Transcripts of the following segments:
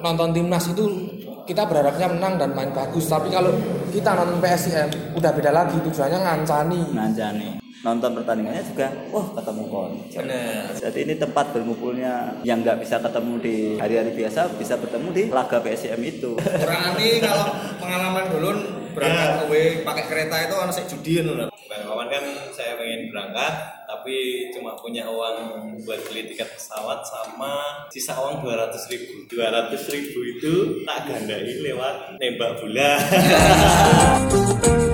nonton timnas itu kita berharapnya menang dan main bagus. Tapi kalau kita nonton PSIM udah beda lagi tujuannya ngancani. Nanjani nonton pertandingannya juga wah ketemu Bener. jadi ini tempat berkumpulnya yang nggak bisa ketemu di hari-hari biasa bisa bertemu di laga PSM itu. Ini kalau pengalaman dulu berangkat away pakai kereta itu orang saya judiin loh. Bang Wawan kan saya pengen berangkat tapi cuma punya uang buat beli tiket pesawat sama sisa uang 200 ribu. 200 ribu itu tak gandai lewat nembak bola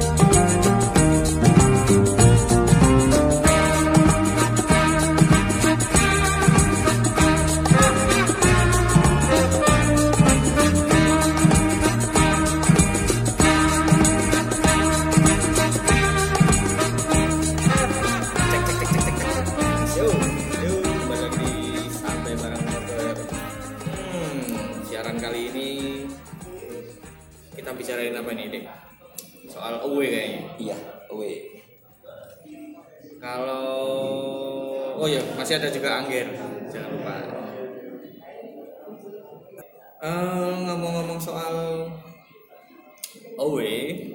Eh, ngomong-ngomong soal away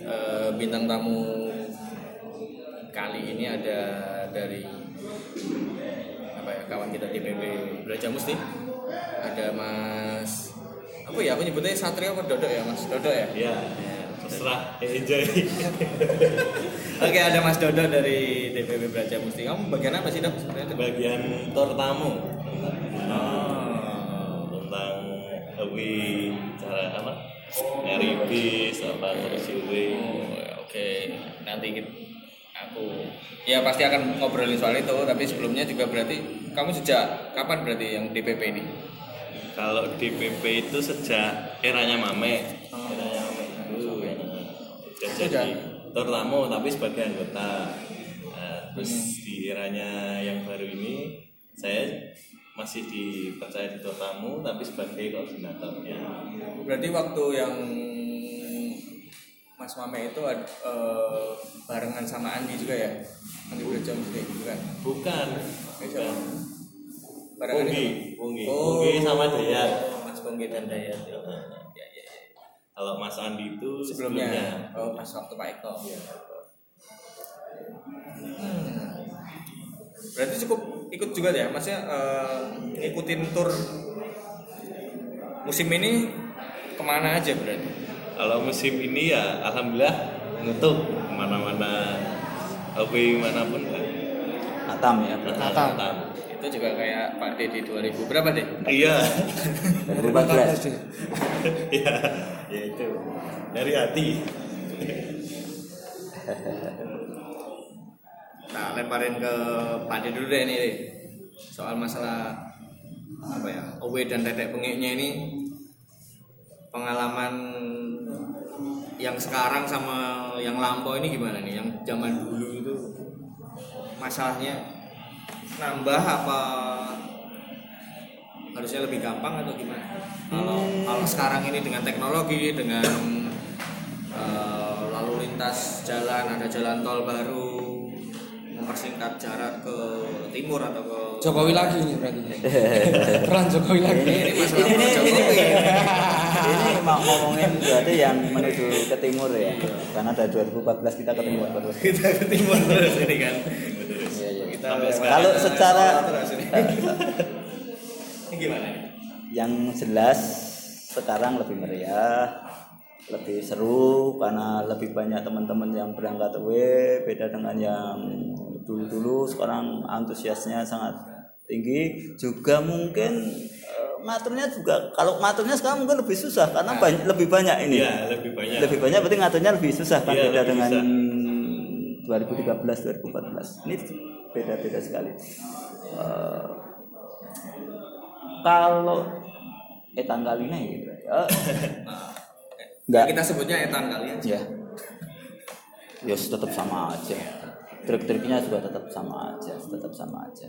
eh, bintang tamu kali ini ada dari apa ya kawan kita DPP Belajar Musti. Ada Mas apa ya aku nyebutnya Satrio apa Dodo ya Mas? Dodo ya? Ya terserah enjoy. Oke ada Mas Dodo dari DPP Belajar Musti. Kamu bagian apa sih Dok? bagian tor tamu. Oh. Away cara apa? Nyari bis apa terus Oh, ya, oke. Nanti kita- aku ya pasti akan ngobrolin soal itu tapi sebelumnya juga berarti kamu sejak kapan berarti yang DPP ini? Kalau DPP itu sejak eranya Mame. Eranya Mame. Itu udah Sudah. jadi tor tamu tapi sebagai anggota. Nah, terus di eranya yang baru ini saya masih dipercaya di tamu tapi sebagai koordinatornya berarti waktu yang Mas Mame itu eh, barengan sama Andi juga ya Andi Belajar Musti bukan bukan bukan barengan Punggi, itu? Punggi, Oh. Sama Dayat. Mas Punggi dan Dayat ya, ya, ya, ya. Kalau Mas Andi itu sebelumnya oh pas waktu Pak Eko Iya. Hmm. Berarti cukup ikut juga ya, maksudnya eh, ngikutin tur musim ini ke mana aja berarti? Kalau musim ini ya alhamdulillah nutup ke mana-mana hobi mana pun kan. Atam ya Atam. Atam. Itu juga kayak Pak D di 2000 berapa deh? Iya, 2014 ya, ya itu dari hati. Nah lemparin ke Pak D dulu deh ini deh. soal masalah apa ya away dan tetek pengiknya ini pengalaman yang sekarang sama yang lampau ini gimana nih? Yang zaman dulu itu masalahnya nambah apa harusnya lebih gampang atau gimana? Kalau kalau sekarang ini dengan teknologi dengan eh, lalu lintas jalan ada jalan tol baru mempersingkat jarak ke timur atau ke Jokowi lagi ini berarti peran Jokowi lagi ini, ini masalah ini, ini, Jokowi. ini mau ngomongin berarti yang menuju ke timur ya karena ada 2014 kita ke timur terus kita ke timur terus ini kan Iya, iya. kita Kalau secara- ini. ini gimana ini? yang jelas sekarang lebih meriah lebih seru karena lebih banyak teman-teman yang berangkat away beda dengan yang dulu-dulu sekarang antusiasnya sangat tinggi. Juga mungkin eh, ngaturnya juga kalau ngaturnya sekarang mungkin lebih susah karena banyak, lebih banyak ini. Iya, lebih banyak. lebih banyak berarti ngaturnya lebih susah kan Iya, beda dengan susah. 2013 2014 ini beda-beda sekali. Eh, kalau etan ini gitu. Ya Nah, Enggak. kita sebutnya etan kali aja ya ya tetap sama aja trik-triknya juga tetap sama aja tetap sama aja.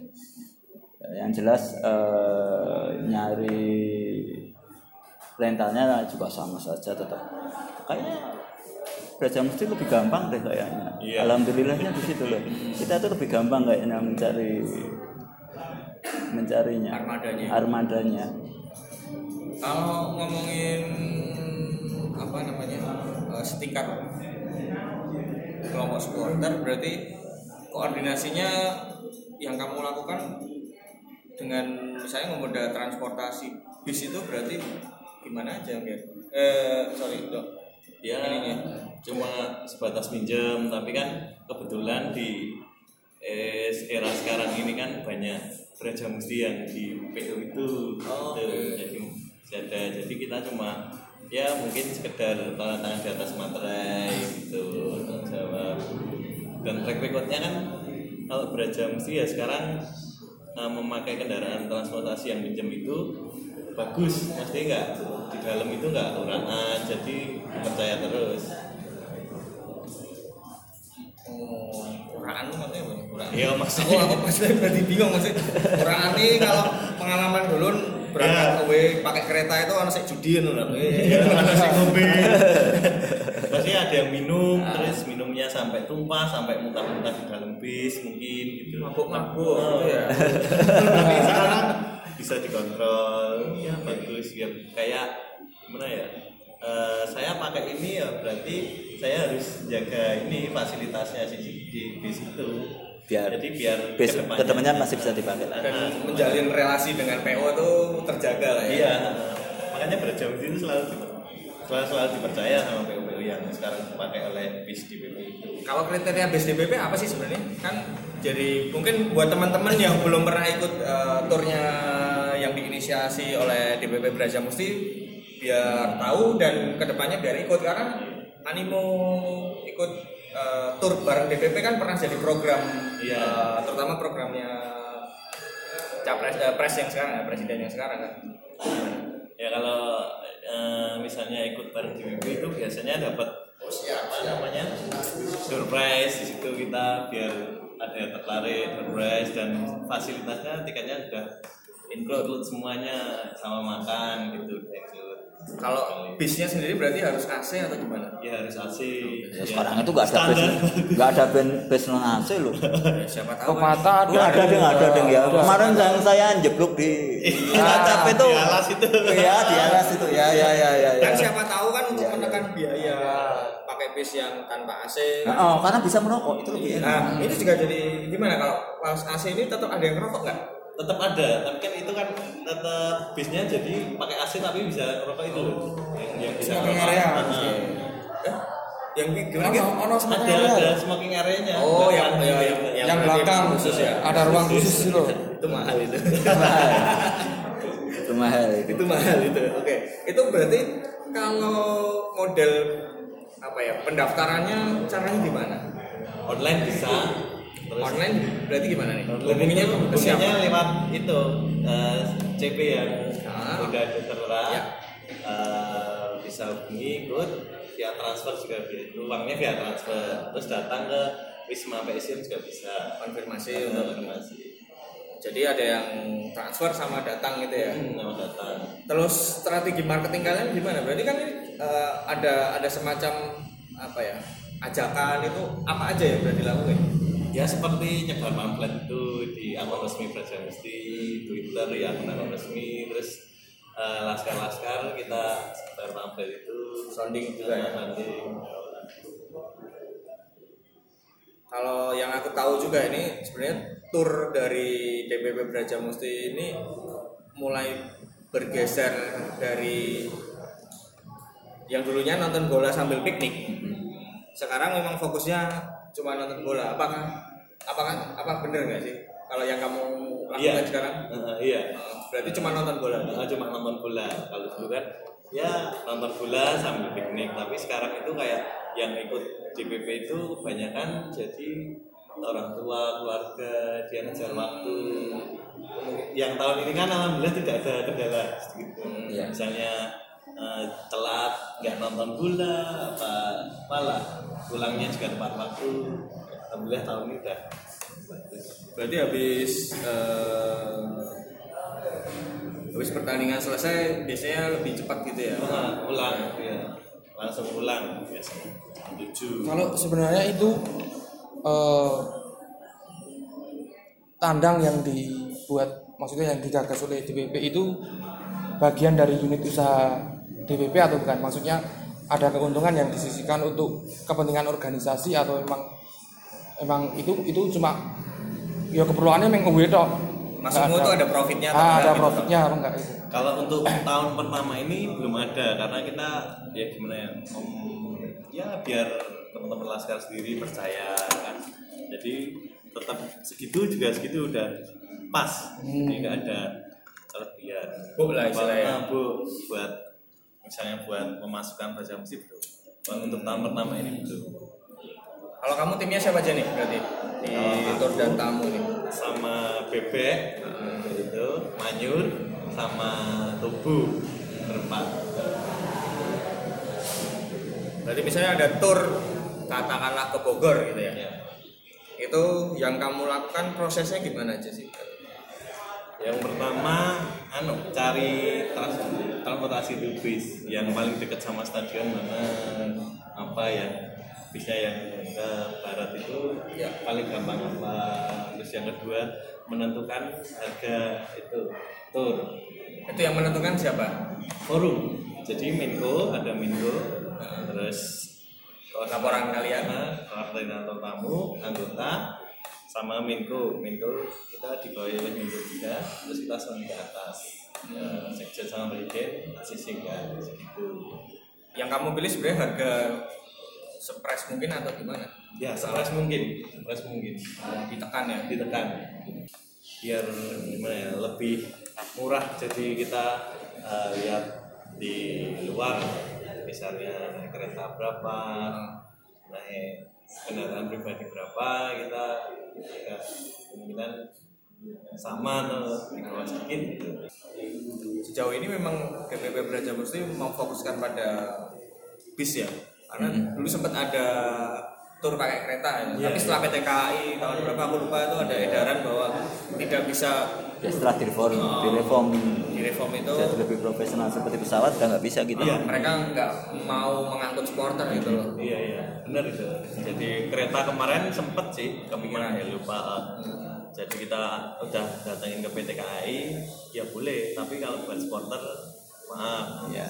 Ya, yang jelas eh, nyari rentalnya juga sama saja tetap. Kayaknya belajar mesti lebih gampang deh kayaknya. Iya. alhamdulillahnya di situ loh. Kita tuh lebih gampang kayaknya mencari mencarinya Armadanya. armadanya. Kalau ngomongin apa namanya eh, setingkat kelompok supporter berarti koordinasinya yang kamu lakukan dengan misalnya memoda transportasi bis itu berarti gimana aja ya? Eh sorry dok. ya Ininya. cuma sebatas pinjam tapi kan kebetulan di eh, era sekarang ini kan banyak Raja Musti yang di PO itu Oh, gitu. oke. jadi ada jadi kita cuma ya mungkin sekedar tanda tangan di atas materai gitu tanggung jawab dan track recordnya kan kalau Beraja Musti ya sekarang eh, memakai kendaraan transportasi yang pinjam itu bagus pasti enggak di dalam itu enggak kurangan jadi percaya terus Oh, maksudnya apa? Uraan. Iya, Aku maksudnya. aku maksudnya berarti bingung maksudnya. Uraan ini kalau pengalaman dulu berangkat Iya. ke pakai kereta itu orang sek judiin loh. Iya, nasi ngombe. Pasti ada yang minum, terus minumnya sampai tumpah, sampai muntah-muntah di dalam bis mungkin gitu. Mabuk-mabuk Oh. gitu ya. Tapi sekarang bisa dikontrol, ya bagus ya. Kayak gimana ya? Eh, saya pakai ini ya berarti saya harus jaga ini fasilitasnya si di bis itu. Biar jadi biar bis kedepannya- ke depannya masih bisa dipakai. Dan menjalin relasi dengan PO itu terjaga lah ya. Iya, makanya berjam itu selalu selalu, selalu dipercaya sama PU-PU yang sekarang dipakai oleh bis di BPU itu. Kalau kriteria BIS DBP apa sih sebenarnya? Kan jadi mungkin buat teman-teman yang belum pernah ikut eh, turnya yang diinisiasi oleh DBP Braja Musti biar tahu dan ke depannya biar ikut karena animo ikut eh, tur bareng DBP kan pernah jadi program Iya. eh, terutama programnya capres eh, pres yang sekarang ya presiden yang sekarang kan Ya kalau eh, misalnya ikut bareng BPU itu biasanya dapat apa namanya surprise di situ kita biar ada yang tertarik surprise dan fasilitasnya tiketnya sudah include semuanya sama makan gitu gitu. Kalau bisnya sendiri berarti harus AC atau gimana? ya harus AC. Ya, sekarang itu nggak ada Standar. nggak ada bus non AC loh. Ya, siapa tahu kan. Pepatah ada. Ada deh, nggak ada deh ya. Ada. Kemarin yang saya jeblok di Cilacap itu. Di alas itu. Iya di alas itu. Ya ya ya ya. ya. Dan siapa tahu kan untuk Iya, iya. menekan biaya pakai bis yang tanpa AC. Nah, oh, karena bisa merokok itu lebih enak. Nah, ini juga jadi gimana kalau pas AC ini tetap ada yang ngerokok nggak? Tetap ada tapi kan itu kan tetap bisnya jadi pakai AC tapi bisa rokok itu loh yang, yang bisa Smoking rokok. area, Nah, maksudnya. Eh? Yang gi- gimana gitu? ono ada smoking ada area. smoking area-nya Oh, yang yang yang, Yang berarti belakang khusus ya. Ada ruang khusus itu loh. Itu mahal itu. mahal. itu mahal itu. itu mahal itu. Oke. Itu berarti kalau model apa ya pendaftarannya caranya gimana? online bisa terus Online berarti gimana nih? Hubunginya siapa? lewat itu eh, CP yang Ah. udah tertera Ya. eh, bisa hubungi ikut via transfer juga bisa uangnya via transfer terus datang ke Wisma PSM juga bisa Konfirmasi untuk konfirmasi Jadi ada yang transfer sama datang gitu ya. hmm, datang Terus strategi marketing kalian gimana? Berarti kan ini, eh, ada ada semacam apa ya? Ajakan itu apa aja yang berarti dilakukan? Ya seperti nyebar pamflet itu di akun resmi Praja Musti, Twitter ya akun akun resmi, terus eh, laskar-laskar kita sebar pamflet itu Sounding juga ya? Sounding. Kalau yang aku tahu juga ini sebenarnya tour dari DPP Braja Musti ini mulai bergeser dari yang dulunya nonton bola sambil piknik. Sekarang memang fokusnya cuma nonton bola. Apakah apakah apa bener nggak sih kalau yang kamu lakukan Iya. sekarang? Eh, iya. Eh, Berarti cuma nonton bola. Nah, cuma nonton bola. Kalau dulu kan ya nonton bola sambil piknik, tapi sekarang itu kayak yang ikut DPP itu kebanyakan jadi orang tua, keluarga, dia ngejar waktu. Yang tahun ini kan alhamdulillah tidak ada kendala gitu. Iya. Misalnya eh, telat nggak nonton bola apa apalah pulangnya juga tepat waktu. Alhamdulillah tahun ini udah. Berarti habis eh, habis pertandingan selesai biasanya lebih cepat gitu ya. Nah, pulang ya. langsung pulang biasanya tujuh Kalau sebenarnya itu eh, tandang yang dibuat maksudnya yang digagas oleh DPP itu bagian dari unit usaha DPP atau bukan? Maksudnya ada keuntungan yang disisikan untuk kepentingan organisasi atau emang emang itu itu cuma ya keperluannya memang gue tok. Maksudmu tuh ada profitnya atau Ah, enggak ada gitu? profitnya apa enggak itu? Kalau untuk tahun pertama ini belum ada karena kita ya gimana ya, om, ya biar teman-teman laskar sendiri percaya kan. Jadi tetap segitu juga segitu udah pas, jadi nggak ada kelebihan. Bu lah istilahnya. Bu buat misalnya buat memasukkan baca musik bro. Buat untuk tahun pertama ini belum. Kalau kamu timnya siapa aja nih berarti di tur dan tamu nih? sama bebek itu manyur sama tubuh berempat Berarti misalnya ada tur katakanlah ke Bogor gitu ya. ya. Itu yang kamu lakukan prosesnya gimana aja sih? yang pertama anu cari trans transportasi bis yang paling dekat sama stadion mana apa ya bisnya yang ke barat itu ya paling gampang apa terus yang kedua menentukan harga itu tur. Itu yang menentukan siapa? forum. Jadi Minko ada Minko terus Laporan kalian. Nah, koordinator tamu anggota sama Minko Minko kita dibawahi oleh Minko juga terus kita sampai ke atas. Ya, sekjen sama presiden sisi kan segitu. Yang kamu pilih sebenarnya harga sepres mungkin atau gimana? ya sekelas mungkin. Sekelas mungkin. Ditekan ya. ditekan. Biar gimana ya lebih murah. Jadi kita eh, lihat di luar. Misalnya naik kereta berapa naik kendaraan pribadi berapa kita ya, kemungkinan sama atau di bawah sedikit. Gitu Sejauh ini memang DPP Braja Musti memfokuskan pada bis ya. Karena dulu sempat ada tur pakai kereta ya. Iya, Tapi setelah PT KAI tahun berapa aku lupa itu ada edaran bahwa tidak bisa Ya, setelah direform, direform di reform itu jadi lebih profesional seperti pesawat udah nggak bisa gitu. Iya. mereka nggak mau mengangkut supporter gitu loh. Iya iya benar itu. Jadi kereta kemarin sempet sih kemungkinan ya lupa. Jadi kita udah datengin ke PT KAI ya boleh. Tapi kalau buat supporter maaf Ya.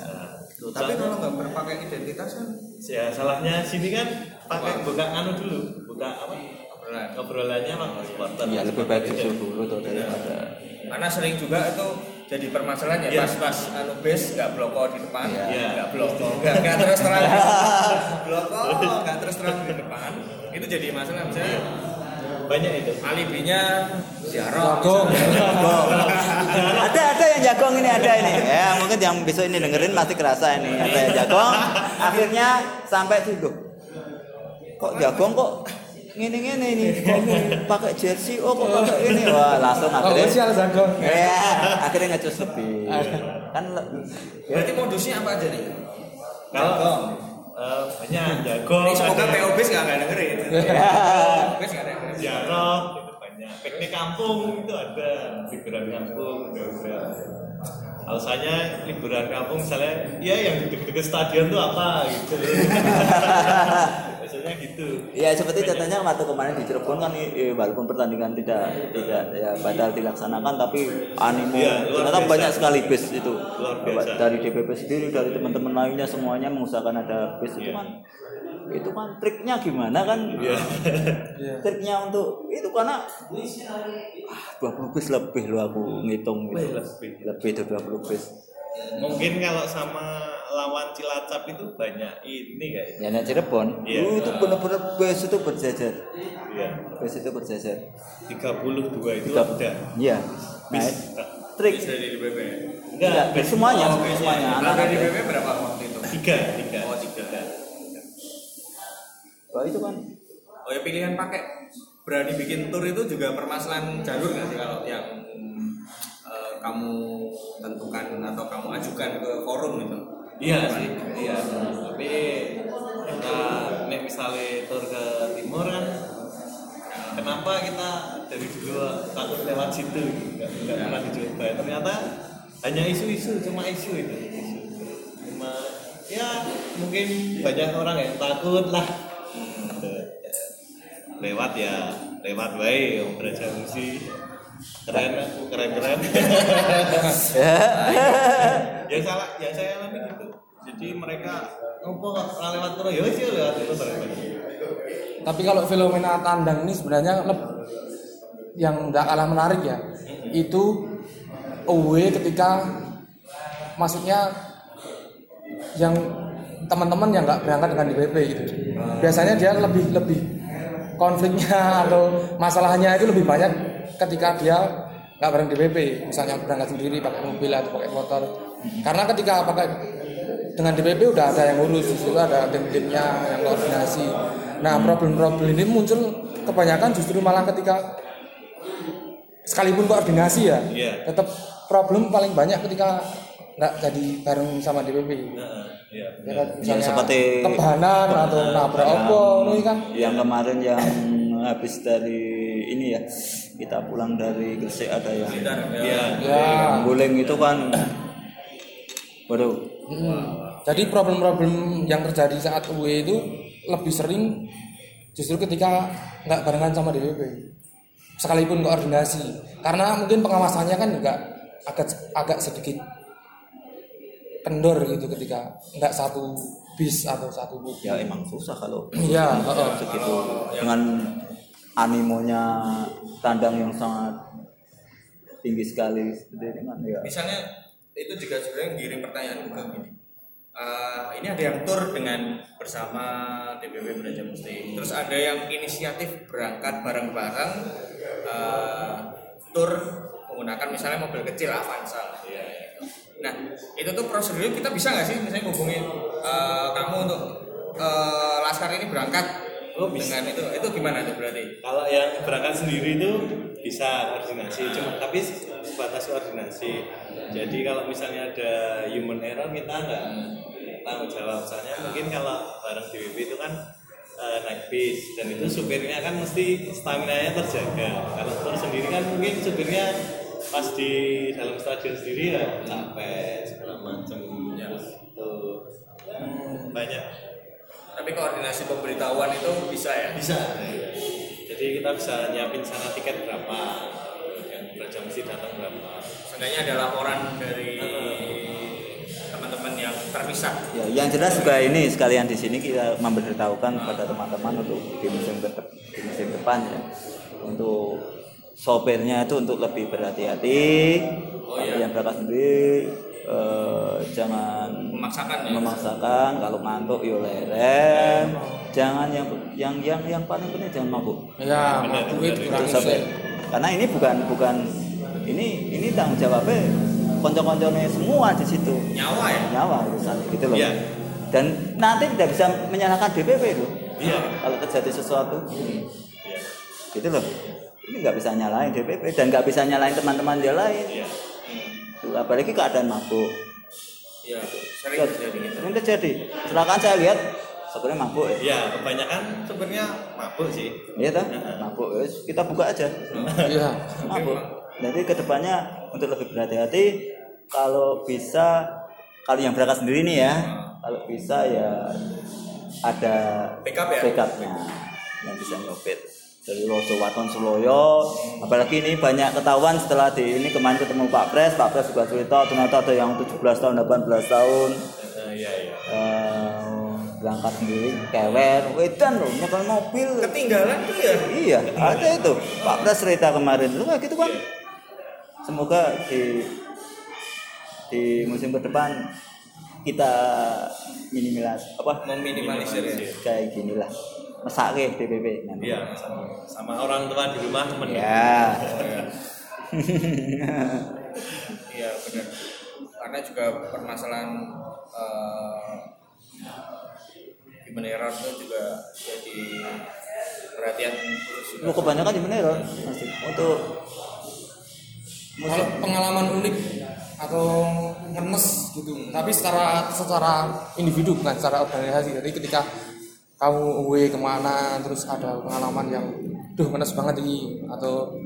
Bisa. Tapi kalau nggak berpakai identitas kan ya salahnya sini kan pakai buka anu dulu buka apa obrolan. obrolannya sama supporter. Ya lebih baik justru dulu tuh daripada Karena sering juga itu jadi permasalahan ya Iya. pas pas anu base nggak bloko di depan, Iya. Iya. nggak bloko, nggak nggak terus terang, bloko nggak terus terang di depan. Itu jadi masalah misalnya Banyak itu. alibinya ziarah. Jagung. ada ada yang jagong ini ada ini ya mungkin yang besok ini dengerin masih kerasa ini ada yang jagong akhirnya sampai situ kok jagong kok ngini ngini ini pakai jersey oh kok pakai ini wah langsung Oh, akhirnya sial jagung. ya akhirnya ngecus lebih kan Berarti modusnya apa aja nih? Kalau Jagong. eh, banyak jago. Ini semoga ada PO base nggak nggak dengerin. ya. Base nggak dengerin. Jarok banyak. Piknik kampung itu ada liburan kampung udah alasannya liburan kampung misalnya ya yang di dekat stadion tuh apa gitu biasanya gitu Ya seperti contohnya waktu kemarin di Cirebon kan eh, walaupun pertandingan tidak tidak ya batal dilaksanakan tapi animo luar ternyata biasa. banyak sekali bis itu Luar biasa. dari DPP sendiri dari teman-teman lainnya semuanya mengusahakan ada bis itu Iya. Itu kan triknya gimana kan Iya. Iya. triknya untuk itu karena ah, 20 bis lebih lo aku ngitung gitu. lebih. lebih dari 20 bis mungkin kalau sama lawan Cilacap itu banyak ini kayaknya ya nah Cirebon Iya. uh, itu benar-benar bis itu berjajar iya bis itu berjajar 32 itu Tiga- ada iya nah, bis trik Bisa di BB. enggak Enggak, bis semuanya, Oh, base-nya. semuanya. Harga di BB berapa waktu itu? tiga tiga Oh. Wah, itu kan Oh ya pilihan pakai berani bikin tour itu juga permasalahan jalur nggak sih kalau yang eh, kamu tentukan atau kamu ajukan ke forum itu? Iya sih, iya. Tapi kita nek misalnya tur ke timur kan, kenapa kita dari dulu takut lewat situ, nggak nggak pernah dicoba. Ternyata hanya isu-isu, cuma isu itu. Isu. Cuma ya mungkin banyak orang yang takut lah. Lewat ya, lewat wae, om Braja Musi. keren keren keren Ya. yang salah yang saya alami gitu jadi mereka ngopo ora lewat pro ya sih lewat itu bareng Tapi kalau fenomena tandang ini sebenarnya yang nggak kalah menarik ya, itu away ketika maksudnya yang teman-teman yang nggak berangkat dengan DPP gitu. Biasanya dia lebih lebih konfliknya atau masalahnya itu lebih banyak ketika dia nggak bareng DPP, misalnya berangkat sendiri pakai mobil atau pakai motor. Karena ketika pakai dengan DPP udah ada yang ngurus, di situ ada tim-timnya yang koordinasi. Nah problem-problem ini muncul kebanyakan justru malah ketika sekalipun koordinasi ya, Iya. tetap problem paling banyak ketika nggak jadi bareng sama DPP. Heeh, iya Ya kan, yang misalnya seperti kebanan atau nabrak opo, ini kan. yang kemarin yang habis dari ini ya kita pulang dari Gresik ada yang iya Ya. guling itu kan waduh Hmm. Jadi problem-problem yang terjadi saat UE itu lebih sering justru ketika nggak barengan sama DPP. Sekalipun koordinasi. Karena mungkin pengawasannya kan juga agak agak sedikit kendor gitu ketika nggak satu bis atau satu bus. ya emang susah kalau Iya, heeh. segitu dengan animonya tandang yang sangat tinggi sekali seperti ini kan ya misalnya itu juga sebenarnya giring pertanyaan juga gini Eh, ini ada yang tur dengan bersama DPP Belajar Musti terus ada yang inisiatif berangkat bareng-bareng eh, tur menggunakan misalnya mobil kecil Avanza lah. Nah itu tuh prosedurnya kita bisa nggak sih misalnya hubungin eh, kamu untuk eh, laskar ini berangkat Oh, bisa. dengan itu? Itu gimana tuh berarti? Kalau yang berangkat sendiri itu bisa koordinasi cuma tapi sebatas koordinasi. Jadi kalau misalnya ada human error kita nggak tanggung jawab. Soalnya mungkin kalau bareng DWP itu kan eh, naik bis dan itu supirnya kan mesti stamina nya terjaga. Kalau tur sendiri kan mungkin supirnya pas di dalam stadion sendiri ya capek segala macam ya. Itu. Banyak. Tapi koordinasi pemberitahuan itu bisa ya? Bisa. Jadi kita bisa nyiapin sana tiket berapa yang mesti datang berapa. Seenggaknya ada laporan dari teman-teman yang terpisah. Ya, yang jelas juga ini sekalian di sini kita memberitahukan kepada teman-teman untuk di musim ke- di musim depan ya. Untuk sopirnya itu untuk lebih berhati-hati Oh, iya. yang berangkat sendiri eh, jangan Memaksakan ya? memaksakan kalau ngantuk yo lerem jangan yang yang yang yang paling penting jangan mabuk Ya, mabuk itu sih. karena ini bukan bukan ini ini tanggung jawabnya konco-konconya semua di situ Nyawa ya? nyawa urusan gitu loh Iya. dan nanti tidak bisa menyalahkan DPP loh Iya. kalau terjadi sesuatu Iya. gitu loh ini nggak bisa nyalain DPP dan nggak bisa nyalain teman-teman dia lain. Iya. Tuh, apalagi keadaan mabuk. Iya, sering terjadi gitu. sering terjadi. Kecelakaan saya lihat sebenarnya mabuk ya. Iya, kebanyakan sebenarnya mabuk sih. iya toh? Mabuk Wes, kita buka aja. Iya. mabuk. Jadi ke depannya untuk lebih berhati-hati kalau bisa kalau yang berangkat sendiri nih ya kalau bisa ya ada Backup ya? backupnya yang bisa nyopet dari Loso Waton Suloyo apalagi ini banyak ketahuan setelah di ini kemarin ketemu Pak Pres Pak Pres juga cerita ternyata ada yang 17 tahun 18 tahun Eh, Iya, iya. eh, berangkat sendiri kewer wedan loh nyekel mobil Ketinggalan tuh ya? Iya, ada itu. Pak Pras cerita kemarin lu kayak gitu kan. Semoga di di musim ke depan kita minimalis apa Meminimalisir ya. kayak gini lah. Mesake DPP. Iya, sama, sama orang tua di rumah temen. Ya. Iya benar. Karena juga permasalahan eh, human error itu juga jadi perhatian Lu kebanyakan di Ron? Masih untuk Kalau pengalaman unik atau ngenes gitu, tapi secara secara individu bukan secara organisasi. Jadi ketika kamu away ke mana, terus ada pengalaman yang, duh ngenes banget ini, atau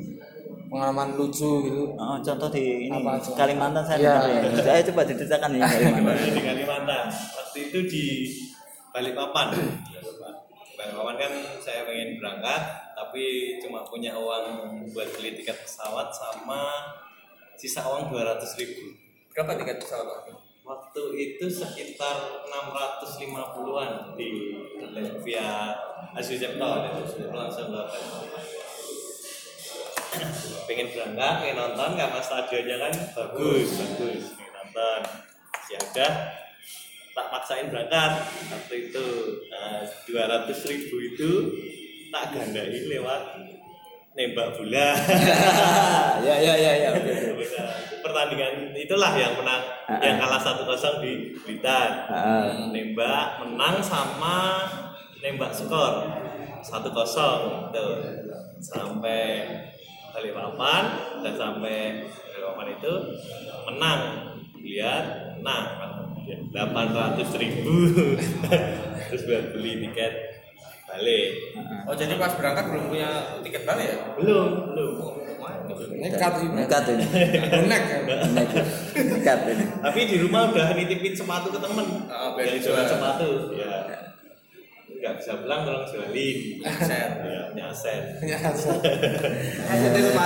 pengalaman lucu gitu. oh, contoh di ini Apa aja? Kalimantan saya Iya. dengar ya. Saya coba diceritakan nih Kalimantan. Di Kalimantan? Waktu itu di Balikpapan. Balikpapan kan saya pengen berangkat, tapi cuma punya uang buat beli tiket pesawat sama sisa uang 200 ribu Berapa tiket pesawat waktu? Waktu itu sekitar 650-an di via Asia Jepto langsung ke pengen berangkat pengen nonton karena stadionnya kan bagus bagus pengen nonton. Siaga tak paksain berangkat. Waktu itu dua ratus ribu itu tak gandai lewat nembak bola. Ya ya ya ya. Pertandingan itulah yang menang yang kalah satu kosong di Blitar. Ah, nembak menang sama nembak skor. satu kosong tuh sampai Balikpapan dan sampai Balikpapan itu menang. Lihat nah delapan ratus ribu. Terus buat beli tiket balik. Oh jadi pas berangkat belum punya tiket balik ya? belum belum. Nekat ini. Nekat ini. Bonek nekat. Nekat ini. Tapi di rumah udah nitipin sepatu ke temen. Biar yang dijual. jualan sepatu. Ya. Nggak bisa pulang tolong jualin. Aset. ya nyaset. Ya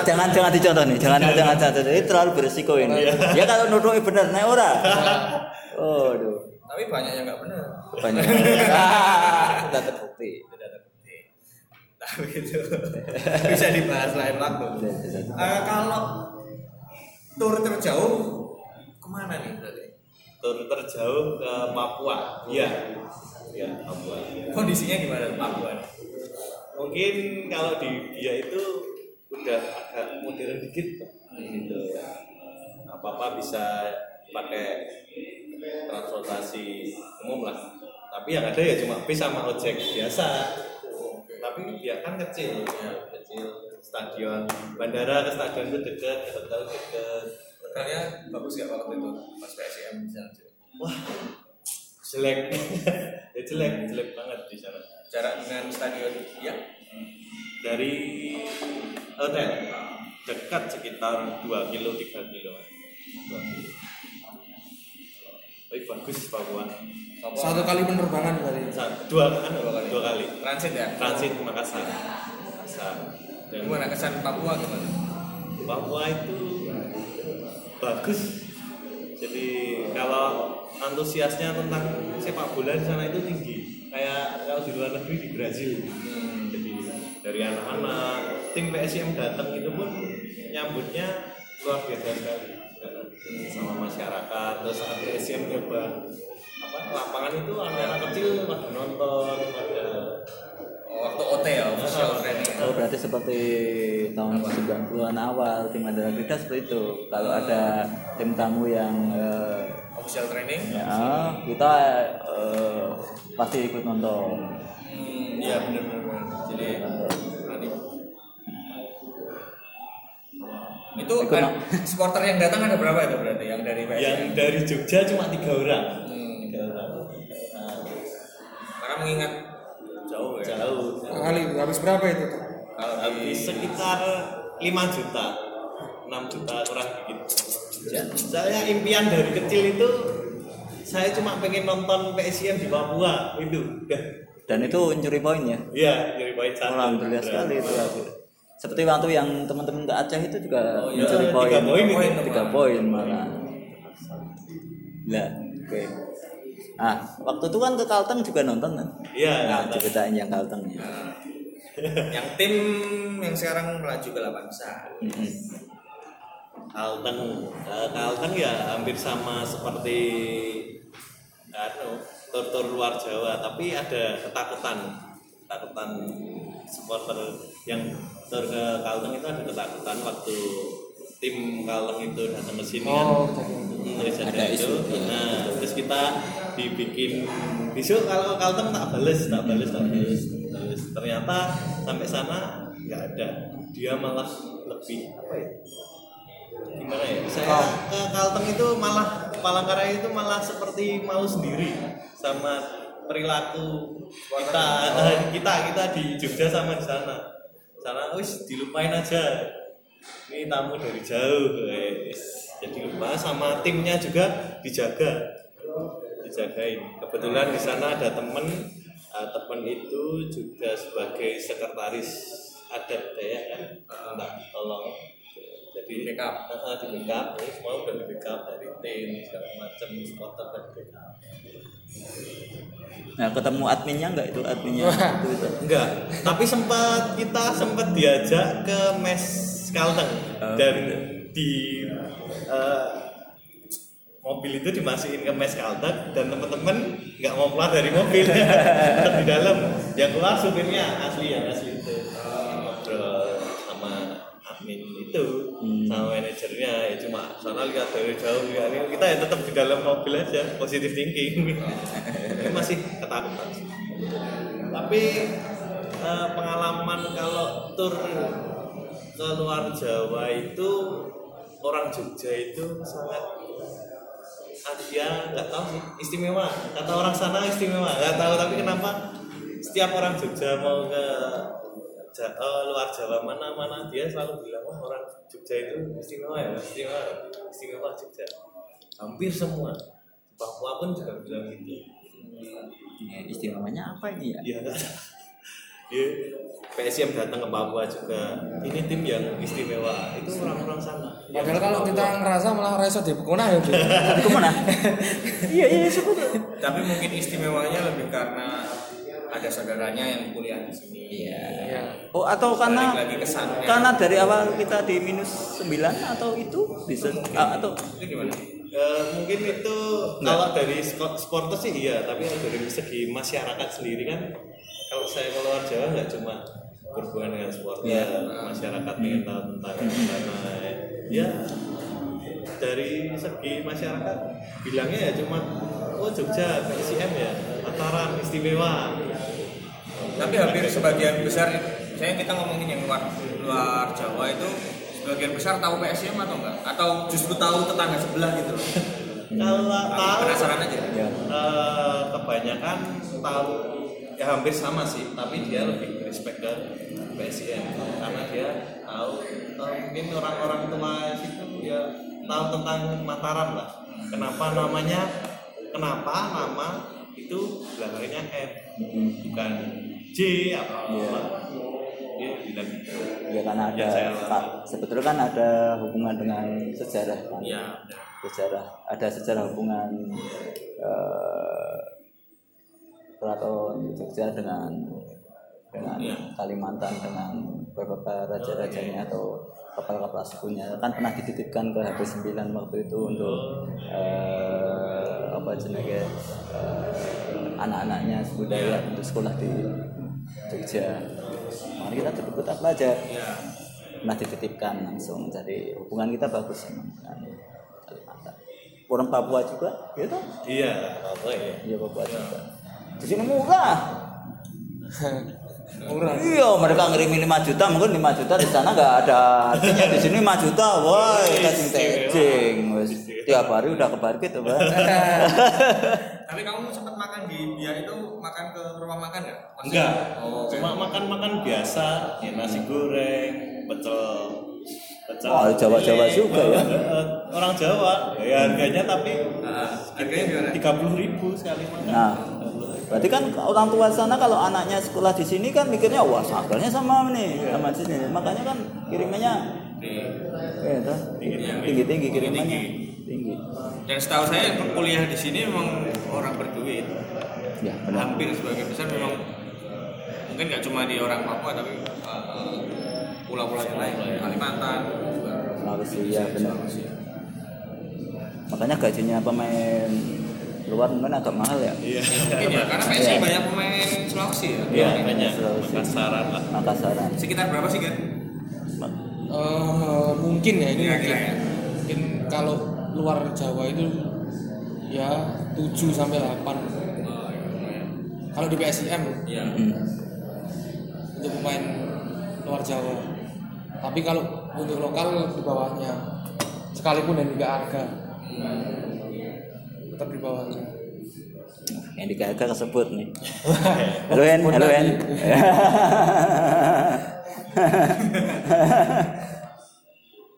jangan jangan dicontoh nih. Jangan jangan. contoh ini terlalu beresiko ini. Ya kalau nuduh bener naik ora? Oh aduh Tapi banyak yang nggak benar. banyak. Ah, sudah terbukti. Tapi itu bisa dibahas lain waktu. Eh, kalau tur terjauh ke mana nih berarti? tur terjauh ke Papua. Iya. Ya Papua. Kondisinya gimana Papua? mungkin kalau di dia itu udah agak modern dikit gitu. Apa apa bisa pakai transportasi umum lah. Tapi yang ada ya cuma bis sama ojek biasa tapi dia kan kecil ya, kecil. Stadion bandara ke stadion itu dekat ke hotel dekat. Hotelnya bagus ya waktu itu? Pas PSM di sana. wah jelek. Ya jelek jelek banget di sana. Jarak dengan stadion ya dari hotel dekat sekitar 2 kilo 3 kilo. 2 kilo. Tapi bagus Papua satu kali penerbangan berarti? Dua kan Dua kali. dua kali. Transit ya. transit Makassar. Makassar. Dan Gimana kesan Papua gimana? Papua itu bagus. Jadi kalau antusiasnya tentang sepak bola di sana itu tinggi. Kayak kalau di luar negeri di Brazil. Jadi dari anak-anak tim PSM datang itu pun nyambutnya luar biasa sekali. Sama masyarakat terus saat PSM nyoba apa lapangan itu anak-anak kecil pada nonton pada Oh, waktu OT ya, official training. Oh berarti seperti tahun 90-an awal tim Mandala Krida seperti itu. Kalau ada tim tamu yang eh, Official training. ya kita eh, pasti ikut nonton. Hmm, iya benar-benar. Jadi nanti itu kan, supporter yang datang ada berapa itu berarti yang dari PSM? yang dari Jogja cuma tiga orang Hmm, Nah, karena mengingat jauh ya. jauh kali habis berapa itu tuh Kalau di habis sekitar 5 juta 6 juta kurang dikit saya impian dari kecil itu saya cuma pengen nonton PSM di Papua itu Dan itu mencuri poin ya. iya dari poin satu Alhamdulillah sekali itu. Seperti waktu yang teman-teman ke Aceh itu juga Oh, iya, mencuri poin. tiga poin. Tiga poin malah. Lah, oke. Ah, waktu itu kan ke Kalteng juga nonton kan? iya Nah, nonton. ceritain yang Kalteng ya. yang tim yang sekarang melaju ke delapan besar. Kalteng Eh, Kalteng ya hampir sama seperti anu tur-tur luar Jawa tapi ada ketakutan ketakutan supporter yang tur ke Kalteng itu ada ketakutan waktu tim Kalteng itu datang ke sini kan oh jadi Hmm, terus ada, itu. isu, iya. Nah, terus kita dibikin besok kalau Kalteng tak bales, tak bales, tak bales. Terus ternyata sampai sana nggak ada. Dia malah lebih apa ya? Gimana ya? Saya ke Kalteng itu malah Palangkaraya itu malah seperti mau sendiri sama perilaku kita kita kita di Jogja sama di sana. Sana wis dilupain aja ini tamu dari jauh wes. jadi lupa sama timnya juga dijaga. Dijagain. Kebetulan di sana ada temen. Uh, temen itu juga sebagai sekretaris adat Dayak kan? Minta tolong. Jadi Di backup. Eh, di backup. Ini semua udah di backup dari tim segala macam supporter dan backup. Nah, ketemu adminnya enggak itu? Adminnya itu, itu. enggak tapi sempat kita sempat diajak ke mes Kalteng Oh, dan gitu. di eh, mobil itu dimasukin ke mes Kalteng dan teman-teman nggak mau keluar dari mobil. Tetap di dalam. Yang keluar supirnya asli yang asli itu. Ngobrol sama admin itu Hmm. sama manajernya. Ya cuma sana lihat dari jauh ya. Ini kita ya tetap di dalam mobil aja positif thinking. Ini masih ketakutan. Tapi eh, pengalaman kalau tur ke luar Jawa itu orang Jogja itu sangat dia nggak tahu sih istimewa. Kata orang sana istimewa nggak tahu. Tapi kenapa setiap orang Jogja mau ke Ja- eh, luar Jawa mana mana dia selalu bilang wah orang Jogja itu istimewa ya istimewa istimewa Jogja. Hampir semua. Papua pun juga bilang gitu. Ya, istimewanya apa ini ya? Iya Ya, PSM datang ke Papua juga ini tim yang istimewa itu orang-orang sana Padahal kalau Papua. kita ngerasa malah rasa di Pekona ya. Itu mana? iya, iya, sebut. Tapi mungkin istimewanya lebih karena ada saudaranya yang kuliah di sini. Iya. Iya. Oh, atau karena Balik lagi ke sana. karena dari awal kita di minus 9 atau itu bisa ah, atau Itu gimana? Eh, mungkin itu kalau dari supporter sih iya tapi dari segi masyarakat sendiri kan kalau saya keluar Jawa nggak cuma berhubungan dengan supporter Iya. masyarakat ingin tahu tentang mana ya dari segi masyarakat bilangnya ya cuma oh Jogja PSIM ya Mataram istimewa Tapi hampir sebagian besar, saya kita ngomongin yang luar luar Jawa itu sebagian besar tahu PSM atau enggak? Atau justru tahu tetangga sebelah gitu? loh? kalau Aku tahu penasaran aja. ya. Eh, kebanyakan tahu ya hampir sama sih tapi dia lebih respect ke PSM karena dia tahu eh, mungkin orang-orang tua situ ya tahu tentang Mataram lah. Kenapa namanya kenapa nama itu belakangnya M bukan J apa. Apa dia bilang gitu. Ya karena ada Ya, saya Pak, sebetulnya kan ada hubungan dengan sejarah kan. Iya. Sejarah ada sejarah hubungan eh, keraton Jogja dengan dengan Iya. Kalimantan dengan beberapa raja-rajanya atau kapal-kapal sukunya. Kan pernah dititipkan ke HP 9 waktu itu untuk eh, apa jenenge eh, anak-anaknya budaya untuk sekolah di Jogja. Mari kita ikut belajar Iya. pernah dititipkan langsung jadi hubungan kita bagus emang dengan Kalimantan. Orang Papua juga gitu? Iya apa ya. Iya Papua juga di sini murah. Murah. iya mereka ngirimin 5 juta mungkin 5 juta di sana nggak ada artinya. Di sini 5 juta wah cacing wes tiap hari udah kebar gitu Bang. Tapi kamu sempat makan di biar itu makan ke rumah makan nggak? Enggak. Oh, cuma makan-makan biasa ya nasi goreng pecel pecel. Oh, Jawa-Jawa juga ya. Eh, orang Jawa. Ya harganya tapi harganya gimana? tiga puluh ribu sekali makan. Nah berarti kan orang tua sana kalau anaknya sekolah di sini kan mikirnya wah harganya sama nih sama sini. Makanya kan kirimannya ya, toh. tinggi tinggi. Kirimannya tinggi Dan setahu saya kuliah di sini memang orang berduit. ya benar. Hampir sebagian besar memang mungkin nggak cuma di orang Papua tapi uh, pulau-pulau yang lain, Kalimantan. Sulawesi ya benar. Makanya gajinya pemain luar mungkin agak mahal ya iya Mungkin ya, karena PSI Iya. banyak pemain Sulawesi ya. iya banyak Sulawesi. Makasaran lah Makassaran Sekitar berapa sih kan? Eh, mungkin ya ini mungkin. Ya. Mungkin kalau luar Jawa itu ya 7 sampai 8. Kalau di PSIM Iya. untuk pemain luar Jawa. Tapi kalau untuk lokal di bawahnya sekalipun dan juga harga tetap di bawahnya. yang di Gaga kesebut nih. Halo En halo En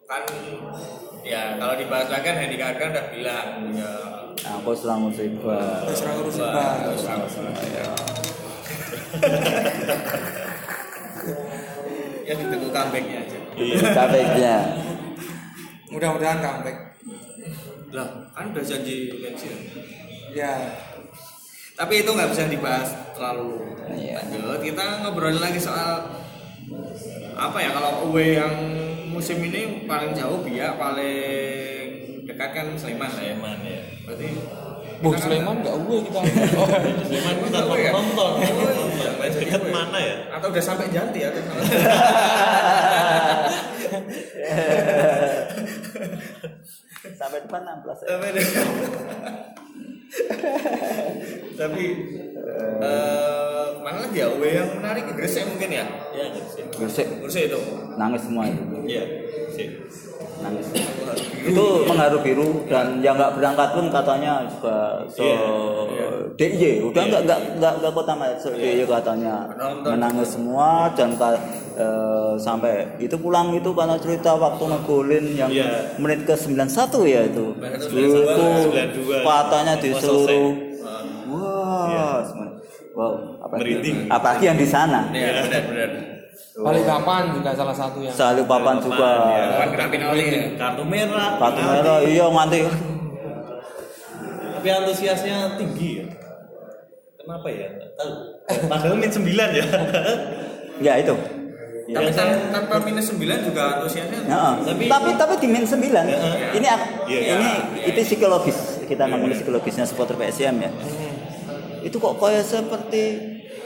Kan ya kalau dibahas lagi kan Hendy Karga udah bilang ya. Aku selalu musibah Serang urusin bang. yang ditunggu comebacknya aja. Iya, KPK-nya. mudah-mudahan comeback lah kan udah janji pensiun. Ya. Tapi itu nggak bisa dibahas terlalu lanjut. Kita ngobrolin lagi soal apa ya kalau away yang musim ini paling jauh biak paling dekat kan Sleman lah ya. Sleman ya berarti kita kan- Sleman nggak uwe kita. Sleman kita Oh, nonton. Oh, main dekat mana ya? Atau udah sampai Janti ya Sampai depan 16 ya. Sampai deh. tapi eh mana lagi ya away yang menarik Gresik mungkin ya ya sih Gresik Gresik itu nangis semua itu. iya sih Nangis. Itu mengharu biru dan yang nggak berangkat pun katanya juga so Iya, DIY udah nggak nggak nggak nggak kota so DIY katanya. Menangis semua dan eh, sampai itu pulang itu karena cerita waktu ngegolin yang Iya. menit ke 91 ya itu. 92, Itu katanya di seluruh wah wow apalagi, Merinding. apalagi yang di sana. ya kapan juga salah satu yang Salih papan juga. Ya kartu merah. Kartu merah iya nganti. Tapi antusiasnya tinggi ya? Kenapa ya? Tahu. Padahal min 9 ya. Ya itu. tapi Ya, tan- saya- tanpa minus 9 juga antusiasnya Heeh. Tapi- tapi tapi di min 9 Heeh. ini Iya, ini iya. itu psikologis. Kita ngomongin psikologisnya supporter PSM ya. Itu kok kayak seperti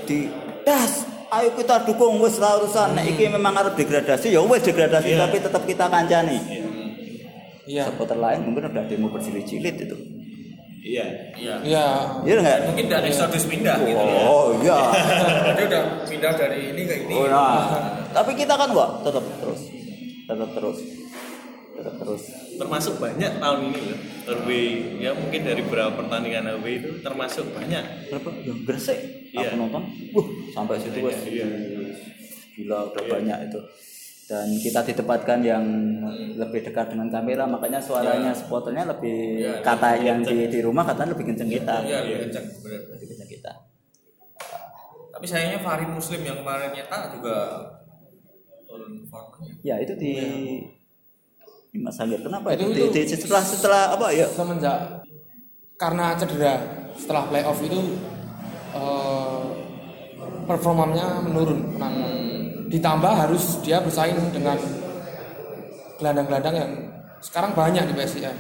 di das ayo kita dukung wes lah urusan. Nek iki memang harus degradasi ya wes degradasi Iya. tapi tetap kita kancani. Iya. Supporter lain mungkin udah demo berjilid-jilid itu. Iya iya. Iya. Iya enggak mungkin dari eksodus pindah gitu ya. Oh iya. Jadi udah pindah dari ini ke ini. Oh, nah. tapi kita kan kok tetap terus. Tetap terus. Tetap terus termasuk banyak tahun ini loh. Away ya mungkin dari beberapa pertandingan away itu termasuk banyak. Berapa? Gresik Iya. aku nonton. Wah sampai situ wes Iya. gila udah banyak itu. Dan kita ditempatkan yang lebih dekat dengan kamera makanya suaranya supporternya lebih Iya, kata yang di, di rumah katanya lebih kenceng kita. iya lebih kencang benar lebih kenceng kita. Tapi sayangnya Fahri Muslim yang kemarin nyetak juga turun formanya ya itu di di Mas Hangir kenapa itu, Itu- itu- setelah setelah apa ya? semenjak karena cedera setelah playoff itu eh, performanya menurun. Penanganan. ditambah harus dia bersaing dengan gelandang-gelandang yang sekarang banyak di PSIM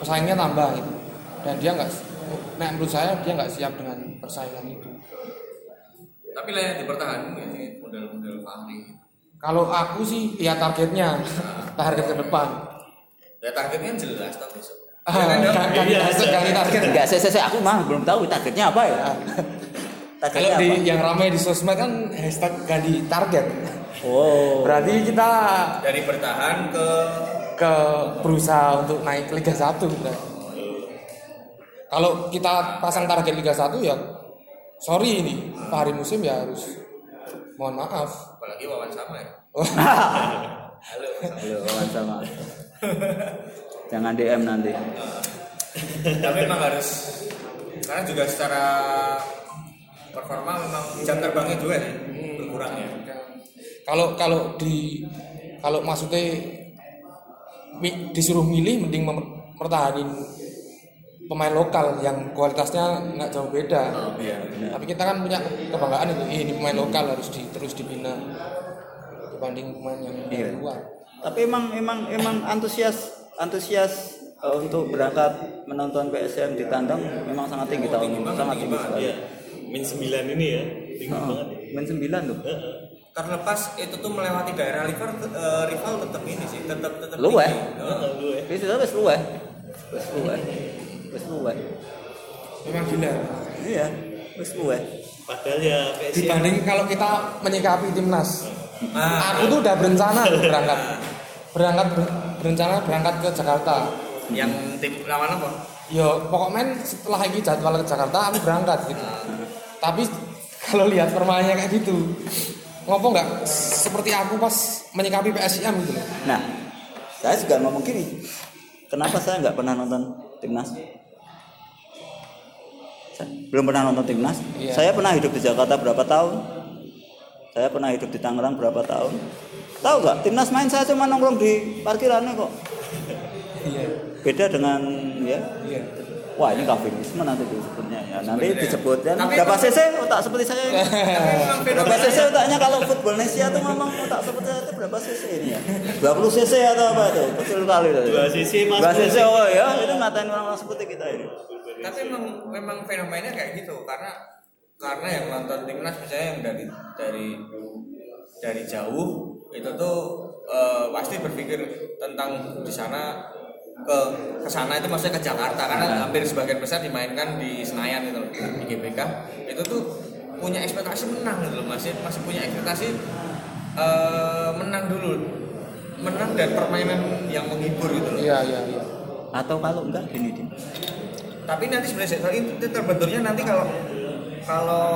pesaingnya tambah gitu. Dan dia nggak nah menurut saya dia nggak siap dengan persaingan itu. Tapi layak dipertahankan sih model-model Fahri kalau aku sih lihat targetnya target ke depan. Ya targetnya jelas tak besok. Ah, Ya kan, ganti Iya. target. Enggak saya, saya, aku mah belum tahu targetnya apa ya. Kalau targetnya di apa? yang ramai di sosmed kan hashtag ganti target. Oh. Berarti kita dari bertahan ke ke berusaha untuk naik Liga 1 kita. Kalau kita pasang target Liga 1 ya sorry ini hari musim ya harus mohon maaf. Apalagi wawan sama ya? Halo. Halo, kawan sama. Jangan DM nanti. Tapi memang harus karena juga secara performa memang jam terbangnya juga sih berkurang ya Kalau kalau di kalau maksudnya disuruh milih mending mem- mertahanin pemain lokal yang kualitasnya nggak jauh beda. iya benar Tapi kita kan punya kebanggaan itu, "Ih, ini pemain lokal harus di, terus dibina dibanding pemain yang dari Iya. luar. Tapi emang emang emang antusias antusias eh, untuk berangkat menonton PSM di tandang memang sangat tinggi tahun ini, sangat tinggi sekali. Iya. Min 9 ini ya, tinggi banget. ya. Main sembilan tuh. terlepas itu tuh melewati daerah rival eh, rival tetap ini sih tetap tetap Lu, tinggi. eh? Heeh. Lu ya. Wis luwe. Wis luwe. Wis. Memang gila. Iya, wis. Padahal ya PSM Dibanding kalau kita menyikapi timnas. Nah, Aku tuh udah berencana berangkat. Berangkat ber- berencana berangkat ke Jakarta. yang tim lawan apa Yo, pokoknya setelah ini jadwal ke Jakarta aku berangkat gitu. Tapi kalau lihat permainannya kayak gitu, ngopo nggak seperti aku pas menyikapi PSIM gitu loh. Nah, saya juga ngomong gini. Kenapa saya nggak pernah nonton timnas? Saya belum pernah nonton timnas. Iya. Saya pernah hidup di Jakarta berapa tahun? saya pernah hidup di Tangerang berapa tahun? Tahu nggak? Timnas main saya cuma nongkrong di parkirannya kok. Iya. Beda dengan ya. Iya. Wah ini kafirisme nanti disebutnya ya. Nanti disebutkan Tapi berapa cc otak seperti saya ini? Berapa cc otaknya kalau football Indonesia tuh memang otak seperti saya itu berapa cc ini ya? 20 cc atau apa tuh kecil kali tuh Dua sisi mas. 2 cc oh ya. Itu ngatain orang-orang seperti kita ini tapi memang memang fenomenanya kayak gitu karena karena yang nonton timnas misalnya yang dari dari dari jauh itu tuh eh, pasti berpikir tentang di sana ke ke sana itu maksudnya ke Jakarta karena hampir sebagian besar dimainkan di Senayan itu loh, di GBK. Itu tuh punya ekspektasi menang gitu loh masih masih punya ekspektasi eh, menang dulu. Menang dan permainan yang menghibur gitu loh. Iya iya iya. Atau kalau enggak gini Din tapi nanti sebenarnya itu terbenturnya nanti kalau kalau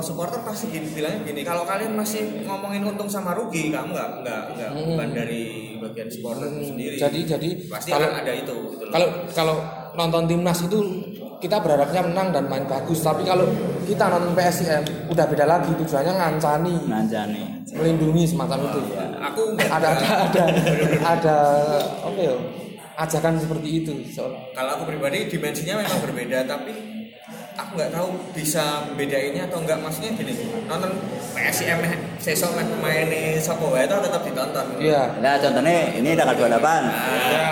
supporter pasti gini bilangnya gini kalau kalian masih ngomongin untung sama rugi kamu nggak nggak nggak Hmm. bukan dari bagian supporter itu sendiri. Jadi jadi pasti kalau ada itu gitu loh. kalau kalau nonton timnas itu kita berharapnya menang dan main bagus tapi kalau kita nonton PSIM udah beda lagi tujuannya ngancani. Ngancani. Melindungi semacam itu. Aku nggak- ada ada ada ada oke ya ajakan seperti itu soal kalau aku pribadi dimensinya memang berbeda tapi aku nggak tahu bisa bedainnya atau enggak maksudnya gini nonton PSIM sesok main pemain Sopo itu tetap ditonton. Iya. Nah contohnya ini tanggal 28 ya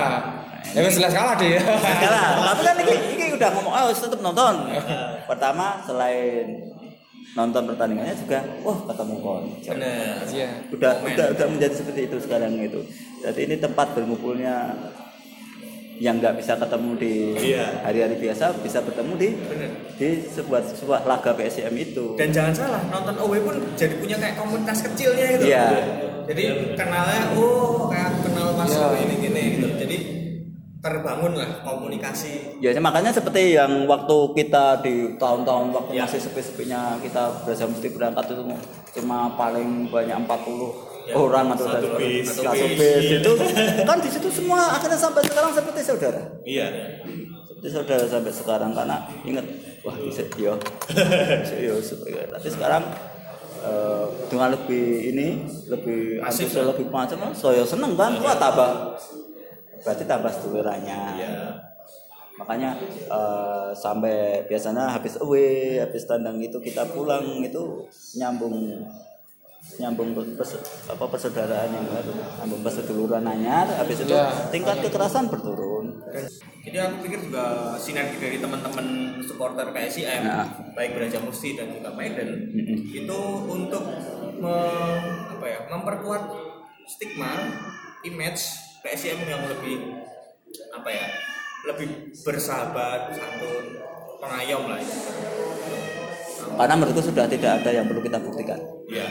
ya wes jelas kalah deh ya Kalah. Tapi kan ini, ini udah ngomong, oh tetap nonton. Pertama selain nonton pertandingannya juga, wah ketemu kon. bener. Iya. Udah, udah, udah menjadi seperti itu sekarang itu. Jadi ini tempat berkumpulnya yang nggak bisa ketemu di Iya. hari-hari biasa bisa bertemu di bener di sebuah sebuah laga PSM itu. dan jangan salah nonton away pun jadi punya kayak komunitas kecilnya gitu Iya. jadi kenalnya oh kayak kenal mas Iya. ini gini gitu jadi terbangun lah komunikasi Ya makanya seperti yang waktu kita di tahun-tahun waktu Ya. masih sepi-sepinya kita berasa mesti berangkat itu cuma paling banyak 40 Ya. Orang atau Satu bis. satu bis. itu kan di situ semua akhirnya sampai sekarang seperti saudara? Iya. seperti saudara sampai sekarang karena ingat wah bisa yo yo tapi sekarang eh, dengan lebih ini lebih antusias, lebih macam saya seneng kan? Wah tambah. Berarti tambah sedulurannya Iya. makanya eh, sampai biasanya habis away habis tandang itu kita pulang itu nyambung nyambung pers, apa persaudaraan yang baru nyambung perseduluran anyar habis itu Iya. tingkat kekerasan berturun jadi aku pikir juga sinergi dari teman-teman supporter PSIM Ya. baik Beraja Musti dan juga Medan Mm-mm. itu untuk me- apa ya memperkuat stigma image PSIM yang lebih apa ya lebih bersahabat santun pengayom lah itu karena menurutku sudah tidak ada yang perlu kita buktikan Iya.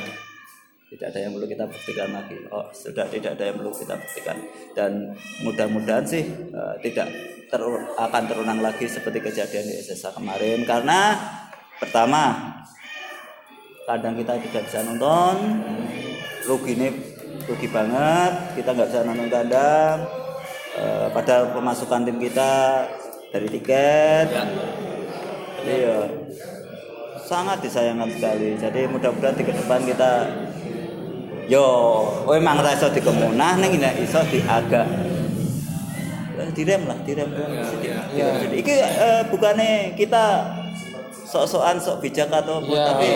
Tidak ada yang perlu kita buktikan lagi. Oh sudah tidak ada yang perlu kita buktikan. Dan mudah-mudahan sih eh, tidak ter- akan terulang lagi seperti kejadian di SSA kemarin. Karena pertama kadang kita tidak bisa nonton. Rugi ini rugi banget. Kita nggak bisa nonton kandang. Eh, padahal pemasukan tim kita dari tiket. Iya. Sangat disayangkan sekali. Jadi mudah-mudahan di ke depan kita yo oh emang ra iso dikemunah ning nek iso diagak direm lah direm sedikit. iki eh, bukannya kita sok-sokan sok bijak atau apa Iya. tapi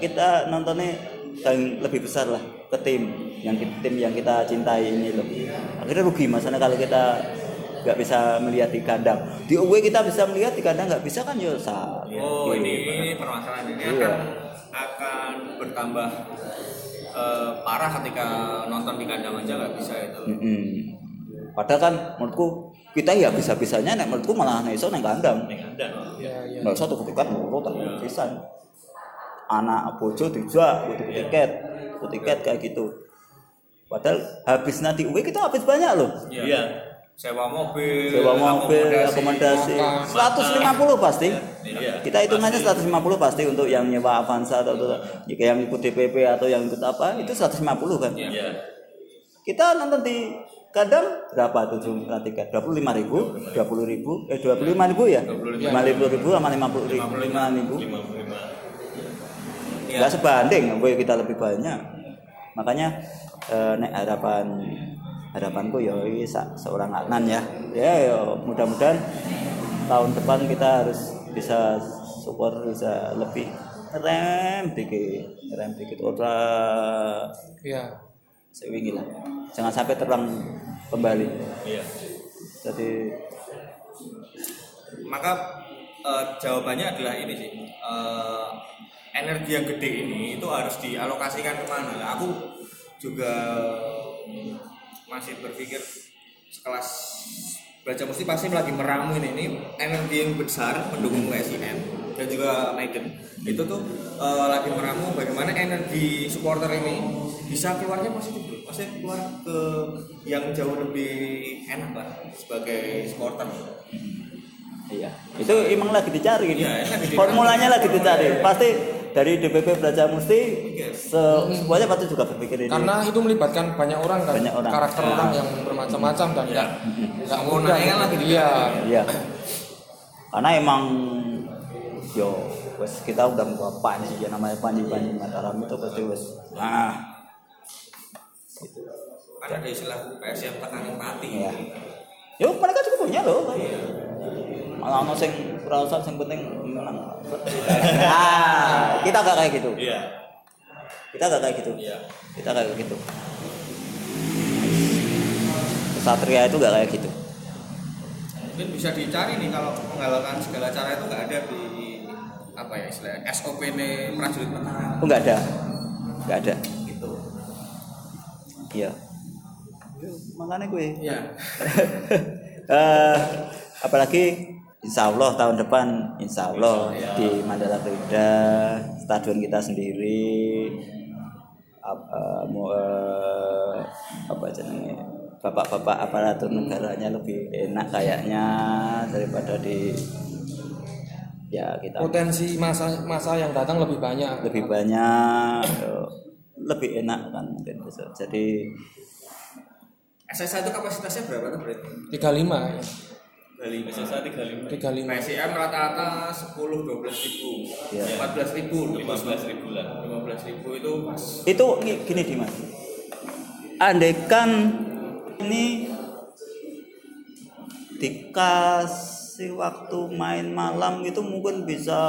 kita nontonnya yang lebih besar lah ke tim yang tim yang kita cintai ini loh akhirnya rugi masalah kalau kita nggak bisa melihat di kandang di away kita bisa melihat di kandang nggak bisa kan yo. Oh ini ini permasalahan ini Iya. akan akan bertambah eh, parah ketika nonton di kandang aja nggak bisa itu. Mm-mm. Padahal kan menurutku kita ya bisa-bisanya nek menurutku malah nek iso nang kandang. Ning kandang. iya iya Nggak usah tuku tiket tak pisan. Anak bojo dijak butuh tiket, butuh tiket kayak gitu. Padahal habis nanti uwe kita habis banyak loh. Iya. Sewa mobil, Sewa mobil, akomodasi, makan. 150 pasti. Iya. Kita hitungannya 150 pasti untuk yang nyewa Avanza atau atau jika yang ikut DPP atau yang ikut apa itu 150 kan. Iya. Kita nonton di kadang berapa tuh jumlah tiket? 25 ribu, 20 ribu, eh 25 ribu ya? 25 ribu sama 50 ribu, 5 ribu. 55. Iya. nggak sebanding gue kita lebih banyak makanya eh, nek harapan harapanku ya ini seorang Adnan ya. Ya ya mudah-mudahan tahun depan kita harus bisa support bisa lebih rem dikit rem dikit. Ora Iya. sewingi lah. Jangan sampai terang kembali. Iya. jadi maka eh, jawabannya adalah ini sih. Eh, energi yang gede ini itu harus dialokasikan ke mana? Aku juga masih berpikir sekelas baca mesti pasti lagi meramu ini ini energi yang besar mendukung SIN dan juga Maiden itu tuh eh, lagi meramu bagaimana energi supporter ini bisa keluarnya positif bro maksudnya keluar ke yang jauh lebih enak lah sebagai supporter Iya, itu emang lagi dicari. Lagi dicari. Formulanya lagi dicari. Pasti dari DPP Belajar Musti se- semuanya pasti juga berpikir ini. Karena itu melibatkan banyak orang kan, Banyak orang. karakter Ya. orang yang bermacam-macam dan nggak nggak Semua mudah. naik kan lagi Iya. Iya. Karena emang yo wes kita udah mau panji ya namanya panji panji Mataram itu pasti wes nah kan ada istilah PSM tekanan mati Iya. Yo mereka juga punya loh. Malah ono sing perasaan sing penting menang. Nah, kita gak kayak gitu. Iya. Kita gak kayak gitu. Iya. Kita kayak gitu. Satria itu gak kayak gitu. mungkin bisa dicari nih kalau menggalakkan segala cara itu nggak ada di apa ya istilahnya SOP nih prajurit pertahanan Oh nggak ada, nggak ada. gitu Iya. Makanya gue. ya Eh, apalagi Insya Allah tahun depan Insya Allah di Mandala Krida stadion kita sendiri apa mau eh, apa aja namanya bapak-bapak aparatur negaranya lebih enak kayaknya daripada di ya kita Potensi masa masa yang datang lebih banyak. lebih banyak eh, lebih enak kan mungkin bisa jadi SSA itu kapasitasnya berapa tuh berarti 35 ya. Bali SSA 35. 35. PSM rata-rata 10 12 ribu Iya. 14 ribu 15 ribu lah. 15 ribu itu pas itu gi- gini Dimas andaikan ini dikasih waktu main malam itu mungkin bisa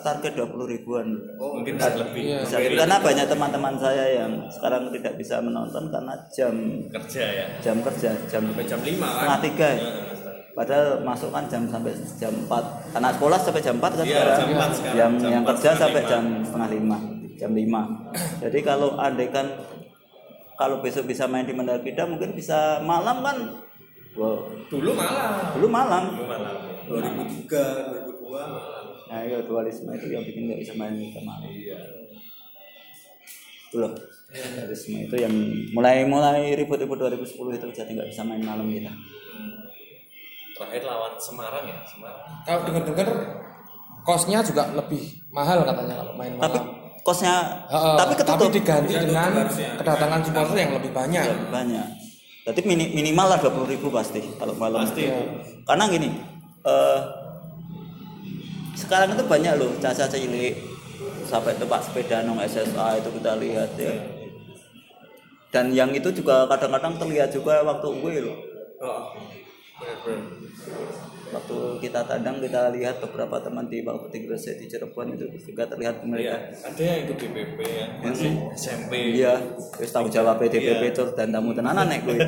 target 20 ribuan oh Mungkin bisa lebih. Iya. bisa karena banyak teman-teman saya yang sekarang tidak bisa menonton karena jam Kerja ya. jam kerja jam sampai jam 5 kan setengah tiga ya. Padahal masuk kan jam sampai jam 4 anak sekolah sampai jam 4 kan Iya, sekarang? jam 4 sekarang. yang Jam yang 4 kerja sampai lima. jam setengah lima. Jam 5 jadi kalau andaikan kalau besok bisa main di Mandala Krida mungkin bisa malam kan? Wow, dulu malah dulu malam. Malam. 2003 2002 nah iya dualisme itu yang bikin nggak bisa main ke malam Iya. itu loh dualisme itu yang mulai mulai ribut-ribut 2010 itu jadi nggak bisa main malam kita Terakhir lawan Semarang ya, Semarang. Kalau dengar-dengar kosnya juga lebih mahal katanya kalau main tapi malam. kosnya Heeh, tapi ketutup diganti Ditutup dengan harusnya. kedatangan supporter yang lebih banyak. banyak jadi mini- minimal lah 20 ribu pasti kalau malam Pasti. Iya. karena gini eh, sekarang itu banyak loh caca cilik sampai tempat sepeda nong SSA itu kita lihat ya dan yang itu juga kadang-kadang terlihat juga waktu gue loh oh waktu kita tandang kita lihat beberapa teman di Pak Putih Gresik di Cirebon itu juga terlihat mereka Ada yang ikut DPP ya, masih SMP. iya terus tanggung jawab DPP Iya. tur dan tamu tenanan nek gue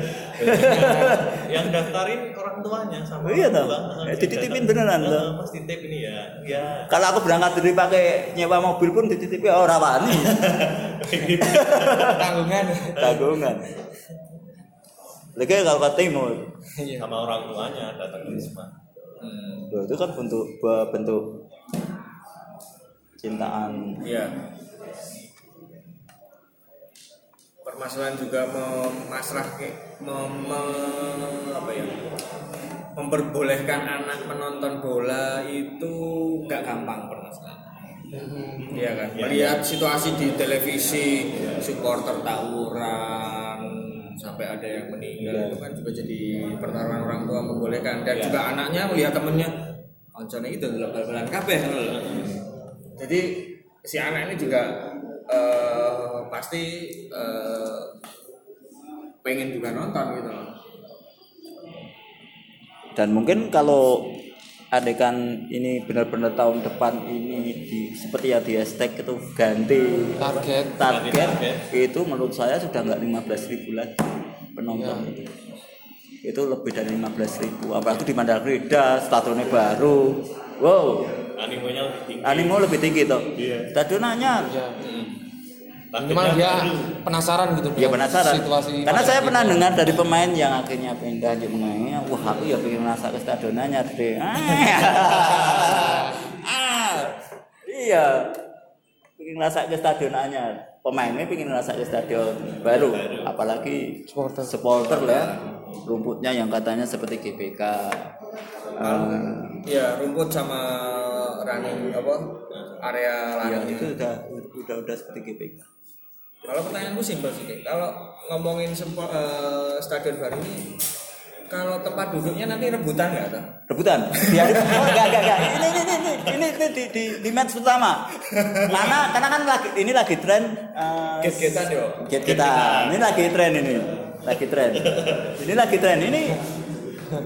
yang daftarin orang tuanya sama Iya orang toh. tua. Eh, dititipin beneran toh. Pas titip ini ya. Ya. kalau aku berangkat dari pakai nyewa mobil pun dititipi oh rawani Tanggungan. tanggungan lagi kalau ke timur Iya. sama orang tuanya datang ke Wisma. hmm. Loh, itu kan bentuk bentuk cintaan Iya. Permasalahan juga memasrah ke mem, me- apa ya? Memperbolehkan anak menonton bola itu nggak gampang permasalahan. Iya kan? Melihat situasi di televisi, supporter tawuran sampai ada yang meninggal itu kan juga jadi pertaruhan orang tua membolehkan. Dan juga anaknya melihat temennya koncone itu dalam bal-balan kabeh. Jadi si anak ini juga eh, pasti eh, pengen juga nonton gitu dan mungkin kalau adekan ini benar-benar tahun depan ini di seperti yang di hashtag itu ganti target. target. Itu menurut saya sudah nggak 15.000 ribu lagi penonton. Itu itu lebih dari 15.000 ribu. Apalagi di Mandalika stadionnya baru. Wow. Animonya lebih tinggi. Animo lebih tinggi tuh Iya. stadion anyar ya minimal dia baru. penasaran gitu ya penasaran situasi karena saya pernah itu. dengar dari pemain yang akhirnya pindah jadi pemainnya wah aku ya pengen rasa ke stadion anyar deh Ah, iya pengen rasa ke stadion anyar pemainnya pengen rasa ke stadion baru apalagi Supporter. supporter lah rumputnya yang katanya seperti GBK Iya, rumput sama running apa area ya lari. itu udah udah udah seperti GBK Kalau pertanyaanku simpel sih. Kalau ngomongin sempo- eh, stadion baru ini, kalau tempat duduknya nanti rebutan nggak tuh? rebutan? Biar oh enggak enggak enggak ini ini ini ini, ini, ini di, di, di match pertama. Karena karena kan lagi ini lagi tren uh, Get-getan yo. get kita ini lagi tren ini. Lagi tren. Ini lagi tren. Ini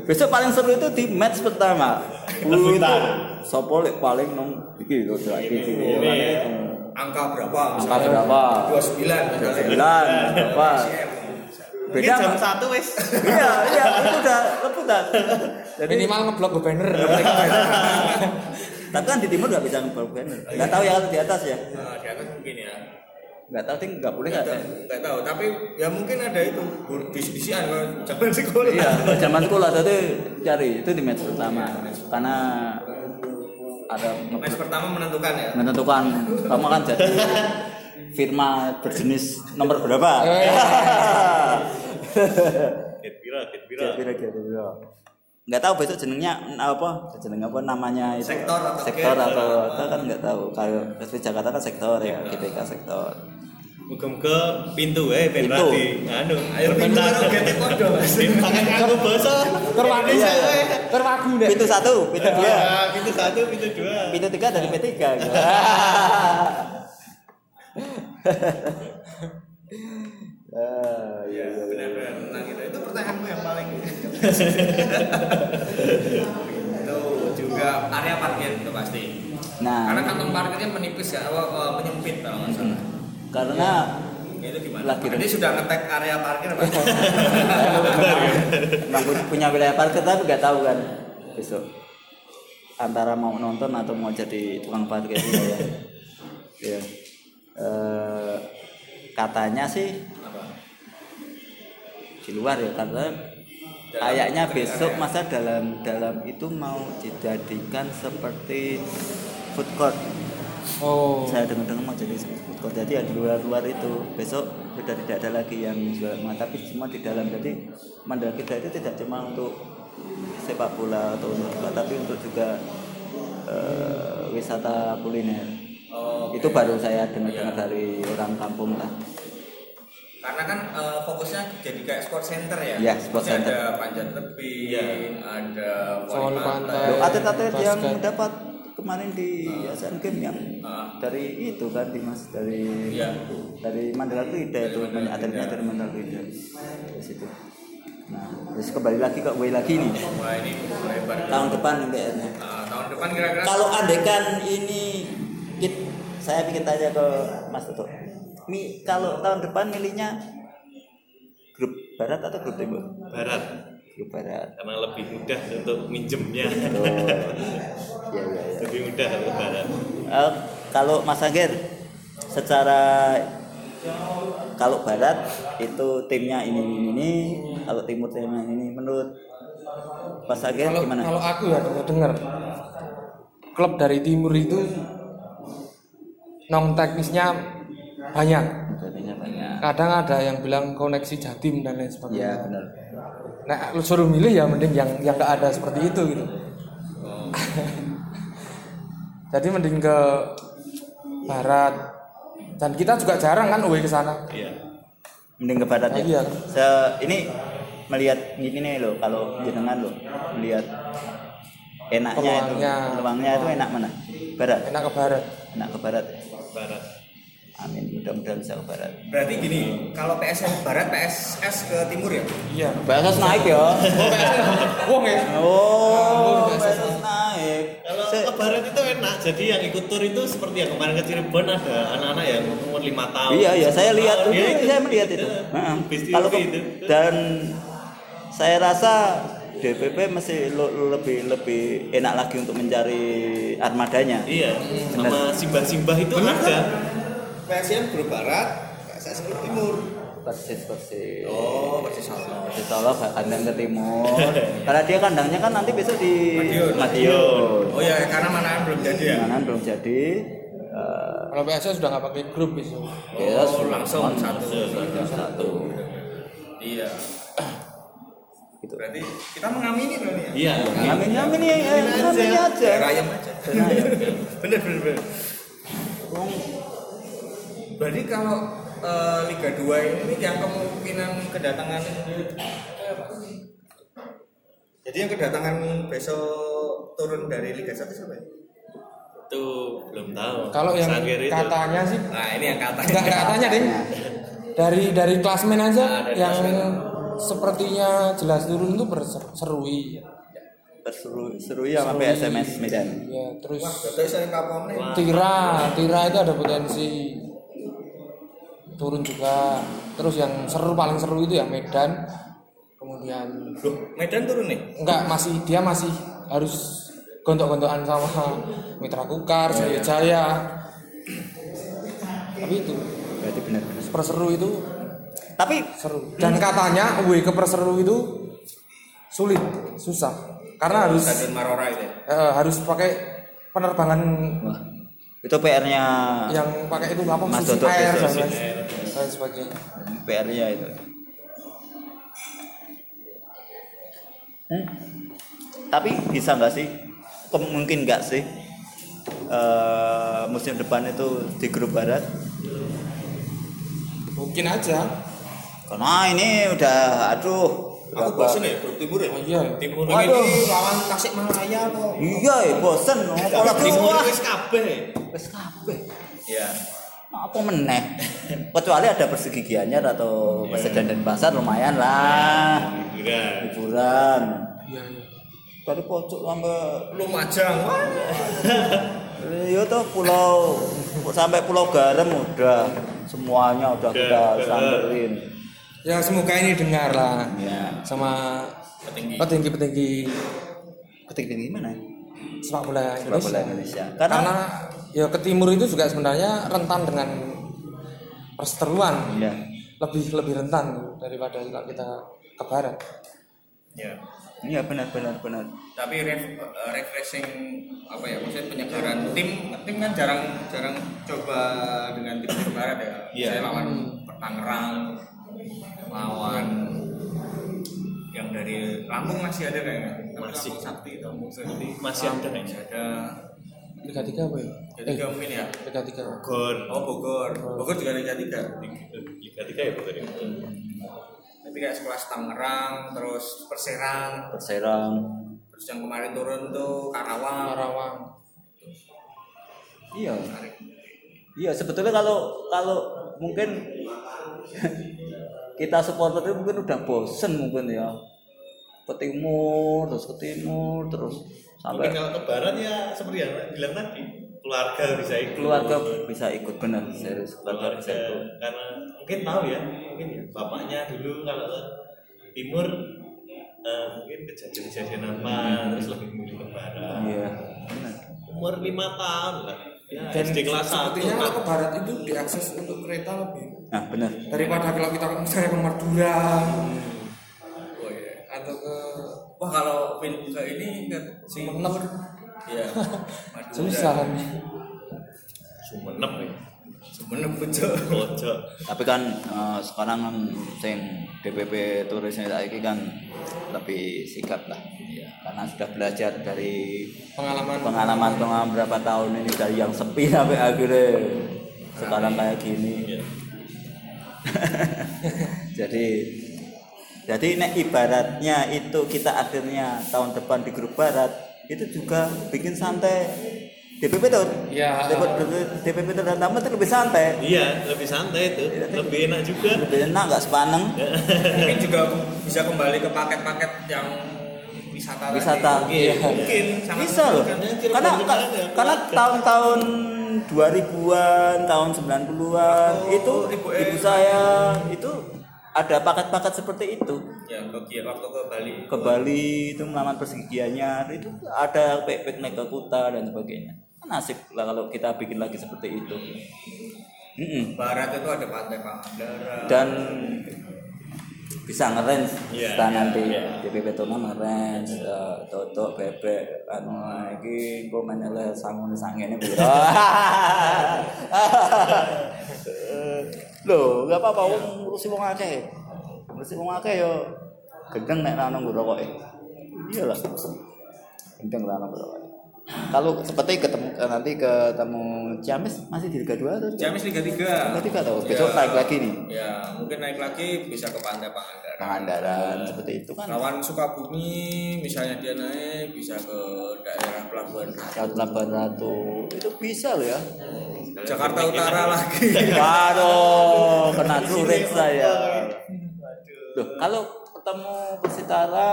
besok paling seru itu di match pertama. Uh, itu. Sopo lek paling nong iki lho lagi iki Angka berapa? angka berapa? 29 misalnya. sembilan berapa? Ini beda jam satu wes iya iya itu udah rebutan jadi minimal ngeblok ke banner. Tapi kan di timur nggak bisa ngeblok banner. Nggak tahu ya kalau di atas ya? Nah, di atas mungkin ya. nggak tahu sih nggak boleh nggak tahu, tapi ya mungkin ada itu. Dis-disian kalau zaman sekolah. iya zaman sekolah tadi cari itu di match pertama. Karena ada Match pertama menentukan ya. menentukan. Kamu kan jadi firma berjenis nomor berapa? Get viral get viral kira-kira kira nggak tahu besok jenengnya apa? Jeneng apa namanya itu? Sektor atau sektor atau atau apa kan nggak tahu. Kalau Jakarta kan sektor ya GBK sektor Muga-muga pintu eh ben Pintu. rapi. Anu, Ayo pintu karo gete podo. Mas. Tangan aku basa. terwagu Iya. terwagu deh pintu satu pintu dua Ah, pintu satu, pintu dua. pintu tiga dari P3 gitu. Ah, iya, iya, iya. Benar-benar tenang gitu. Itu pertanyaanku yang paling itu juga area parkir itu pasti. Nah, Karena kantong parkirnya menipis ya, apa, menyempit kalau nggak salah. Karena Itu gimana? Lagi Ini sudah ngetek area parkir apa? emang pu- punya wilayah parkir tapi nggak tahu kan besok antara mau nonton atau mau jadi tukang parkir juga ya. ya. Eh, katanya sih di luar ya karena kayaknya besok masa dalam dalam itu mau dijadikan seperti food court oh. Saya dengar-dengar mau jadi food court jadi ya di luar-luar itu besok sudah tidak ada lagi yang jual mah tapi semua di dalam. Jadi mandala kita itu tidak cuma untuk sepak bola atau untuk apa, tapi untuk juga eh, wisata kuliner. Oh, itu baru saya dengar-dengar dari orang kampung lah. Karena kan eh, fokusnya jadi kayak sport center ya. Iya, sport Maksudnya center. Ada panjat tebing, ada Voli voli pantai. Atlet-atlet yang dapat kemarin di Asian Games yang Ah. dari itu kan Dimas dari Iya. dari Mandala Krida itu banyak atletnya dari Mandala Krida di situ. Nah, terus kembali lagi ke W lagi nih Wah ini lebar. tahun depan MPR-nya. Nah, tahun depan kira-kira Kalau andekan ini kit- saya ingin tanya ke Mas Toto. Mi, kalau tahun depan milihnya grup barat atau grup timur? Barat. Barat. Karena lebih mudah untuk minjemnya. Oh, ya ya ya. Lebih mudah kalau barat. Eh, kalau Mas Angger secara kalau barat itu timnya ini ini ini kalau timur timnya ini menurut Mas Angger kalau gimana? kalau aku ya dengar dengar klub dari timur itu non teknisnya banyak banyak. kadang ada yang bilang koneksi jatim dan lain Iya sebagainya benar. Nah lu suruh milih ya mending yang yang nggak ada seperti itu gitu jadi mending ke barat dan kita juga jarang kan away ke sana Iya. Mending ke barat ya. Iya. Se- ini melihat ini nih loh kalau jenengan loh melihat enaknya itu Peluangnya. peluangnya itu enak mana? Barat. enak ke barat Enak ke barat ya. Barat. Amin mudah-mudahan bisa ke barat Berarti gini, kalau PSS Barat, PSS ke Timur ya? iya PSS naik ya wong ya oh PSS PSS naik Kalau ke barat itu enak, jadi yang ikut tur itu seperti yang kemarin ke Cirebon ada anak-anak yang umur lima tahun. Iya iya saya lihat Tahun, itu, dia ikut. saya melihat itu. Iya, Heeh. Kalau ke- itu. dan saya rasa DPP masih lebih lebih enak lagi untuk mencari armadanya. Iya, sama simbah-simbah itu ada. PSM grup barat, PSS grup timur. Persis persis. Oh, persis sama. Persis Solo kandang ke timur. Karena dia kandangnya kan nanti besok di Madiun. Madiun. Oh ya, karena mana belum jadi ya? Mana belum jadi. eh, kalau PSS sudah nggak pakai grup itu kita Oh, sudah langsung on- satu. sudah satu. Iya. Gitu. Berarti kita mengamini berarti ya? Iya. Ngamin ngamin ya, ya, ngamin aja. Ya, Rayam aja. Ya. bener, bener, bener. Wong- Berarti kalau eh, Liga 2 ini yang kemungkinan kedatangan Jadi yang kedatangan besok turun dari Liga 1 siapa ya? Itu belum tahu. kalau yang Sangir itu. katanya sih Nah, ini yang kata. nggak nggak katanya deh dari dari klasmen aja Ah, dari yang klasmen. sepertinya jelas turun itu berserui Terseru seru ya sampai SMS Medan. ya terus nih. Tira Tira itu ada potensi turun juga terus yang seru paling seru itu ya Medan kemudian Loh, Medan turun nih. enggak masih dia masih harus gontok-gontokan sama Mitra Kukar, Jaya tapi itu Berarti benar-benar. perseru itu Tapi seru dan katanya away ke perseru itu sulit susah karena harus Stadion Marora itu. ya? eh, harus pakai penerbangan wah, itu PR-nya yang pakai itu apa Mas Dodo Air dan lain sebagainya PR-nya itu. Hmm. Tapi bisa nggak sih? Mungkin nggak sih? eh, musim depan itu di grup barat mungkin aja karena ini udah aduh Aku bosen ya grup timur ya. oh, iya Timur Waduh. ini lawan Tasikmalaya kok. iya ya bosen apalagi Timur wis kabeh. wis kabeh Iya. apa meneh kecuali ada persegi gianyar atau Presiden dan Pasar lumayan lah Hiburan. hiburan iya iya dari pojok sampai Lumajang. Wah. Iya tuh pulau sampai pulau garam udah semuanya udah kita samperin. Ya semoga ini dengar lah Ya. sama Petinggi. petinggi petinggi Ketinggi gimana? sepak bola Sepak Indonesia, bola Indonesia. Karena, karena ya ke timur itu juga sebenarnya rentan dengan perseteruan ya, lebih lebih rentan daripada kalau kita ke barat Ya. iya benar benar benar. Tapi ref, eh, refreshing apa ya? Maksudnya penyegaran tim tim kan jarang jarang coba dengan tim tim barat ya. Iya. Saya lawan Tangerang, lawan yang dari Lampung masih ada kayaknya. Masih. Lampung Sakti itu Lampung Sakti Masih ada masih ada. Liga tiga apa ya Liga tiga mungkin ya. Liga tiga Gor. Oh Bogor, Bogor juga Liga tiga. Liga tiga ya bukan ya? Tapi kayak sekelas Tangerang, terus Perserang, Perserang. terus yang kemarin turun tuh Karawang. Karawang Iya. Iya sebetulnya kalau kalau mungkin kita supporter itu mungkin udah bosen mungkin ya. Ke timur terus ke timur terus Mungkin sampai kalau ke barat ya seperti yang bilang tadi keluarga bisa ikut. keluarga bisa ikut benar. Serius keluarga keluarga bisa ikut. karena mungkin tahu ya mungkin ya. Bapaknya dulu kalau ke timur eh, mungkin kejadian-kejadian apa terus lebih memilih ke barat iya benar. Umur lima tahun lah ya dan SD kelas satu. sepertinya kalau ke barat itu diakses untuk kereta lebih. Nah benar. Daripada kalau kita misalnya ke Madura. Oh iya. atau ke Wah kalau pin ke ini ke iya. Madura. susah. Kan Sumenep ya Tapi kan eh, sekarang kan sing DPP turisme saiki kan lebih sikap lah. Ya, karena sudah belajar dari pengalaman. pengalaman pengalaman berapa tahun ini dari yang sepi sampai akhirnya sekarang kayak gini. Iya. jadi jadi nek ibaratnya itu kita akhirnya tahun depan di grup barat itu juga bikin santai DPP tuh Iya. DPP tuh dan tamu itu lebih santai Iya, lebih santai itu. Lebih enak juga. lebih enak nggak sepaneng mungkin juga bisa kembali ke paket-paket yang wisata tadi. Wisata. Iya. Iya. mungkin sangat bisa loh karena karena tahun-tahun 2000-an tahun 90-an itu Ibu ibu saya itu ada paket-paket seperti itu. Ya ke waktu ke Bali. Ke Bali itu melamar persegiannya itu ada pik- piknik ke Kuta dan sebagainya. Kan asik lah kalau kita bikin lagi seperti itu. Mm-mm. barat itu ada pantai Pangandaran. Dan bisa ngerens Iya, kita iya, nanti iya. DPP Tuna ngerens uh, Toto bebek anu iki engko menele sangun sangene piro? Lho gak apa-apa wong ngurusi wong akeh. Ngurusi wong akeh yo gendeng nek ana nggo rokoke. Iyalah gendeng lah ana nggo rokoke kalau seperti ketemu nanti ketemu Ciamis masih di Liga 2 atau Jamis Liga 3 Liga 3 atau besok naik lagi nih? Ya mungkin naik lagi bisa ke pantai Pangandaran. Pangandaran seperti itu. Kan lawan Sukabumi misalnya dia naik bisa ke daerah Pelabuhan Laut Labuan Ratu. Itu bisa loh ya. Jakarta Utara lagi. Waduh kena curit saya. Loh kalau ketemu Persitara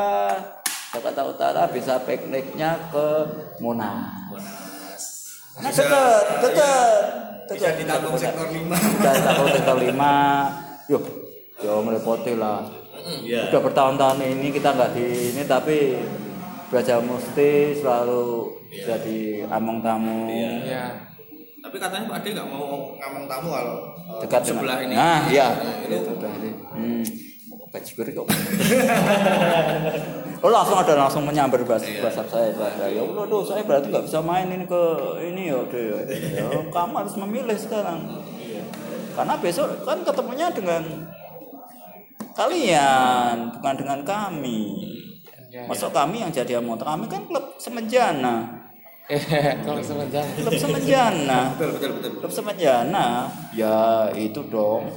Jakarta Utara bisa pikniknya ke Monas. Monas. Nah deket deket bisa ditanggung sektor 5 udah takut sektor lima. Yuk yo merepoti lah. Iya. udah bertahun-tahun ini kita nggak di ini tapi Braja Musti selalu jadi among tamu. Ya tapi katanya Pak Ade nggak mau ngamong tamu kalau eh, dekat dengan- sebelah ini. Nah iya. Itu itu udah ini. Hmm. Bajigur kok Oh langsung ada langsung menyambar bahasa bahasa saya itu ada. Ya Allah doh saya berarti nggak bisa main ini ke ini ya deh. Ya kamu harus memilih sekarang. Karena besok kan ketemunya dengan kalian bukan dengan kami. Ya. Masuk kami yang jadi among kami kan klub semenjana. kalau semenjak Klub semenjana. betul betul betul Klub semenjana ya itu dong.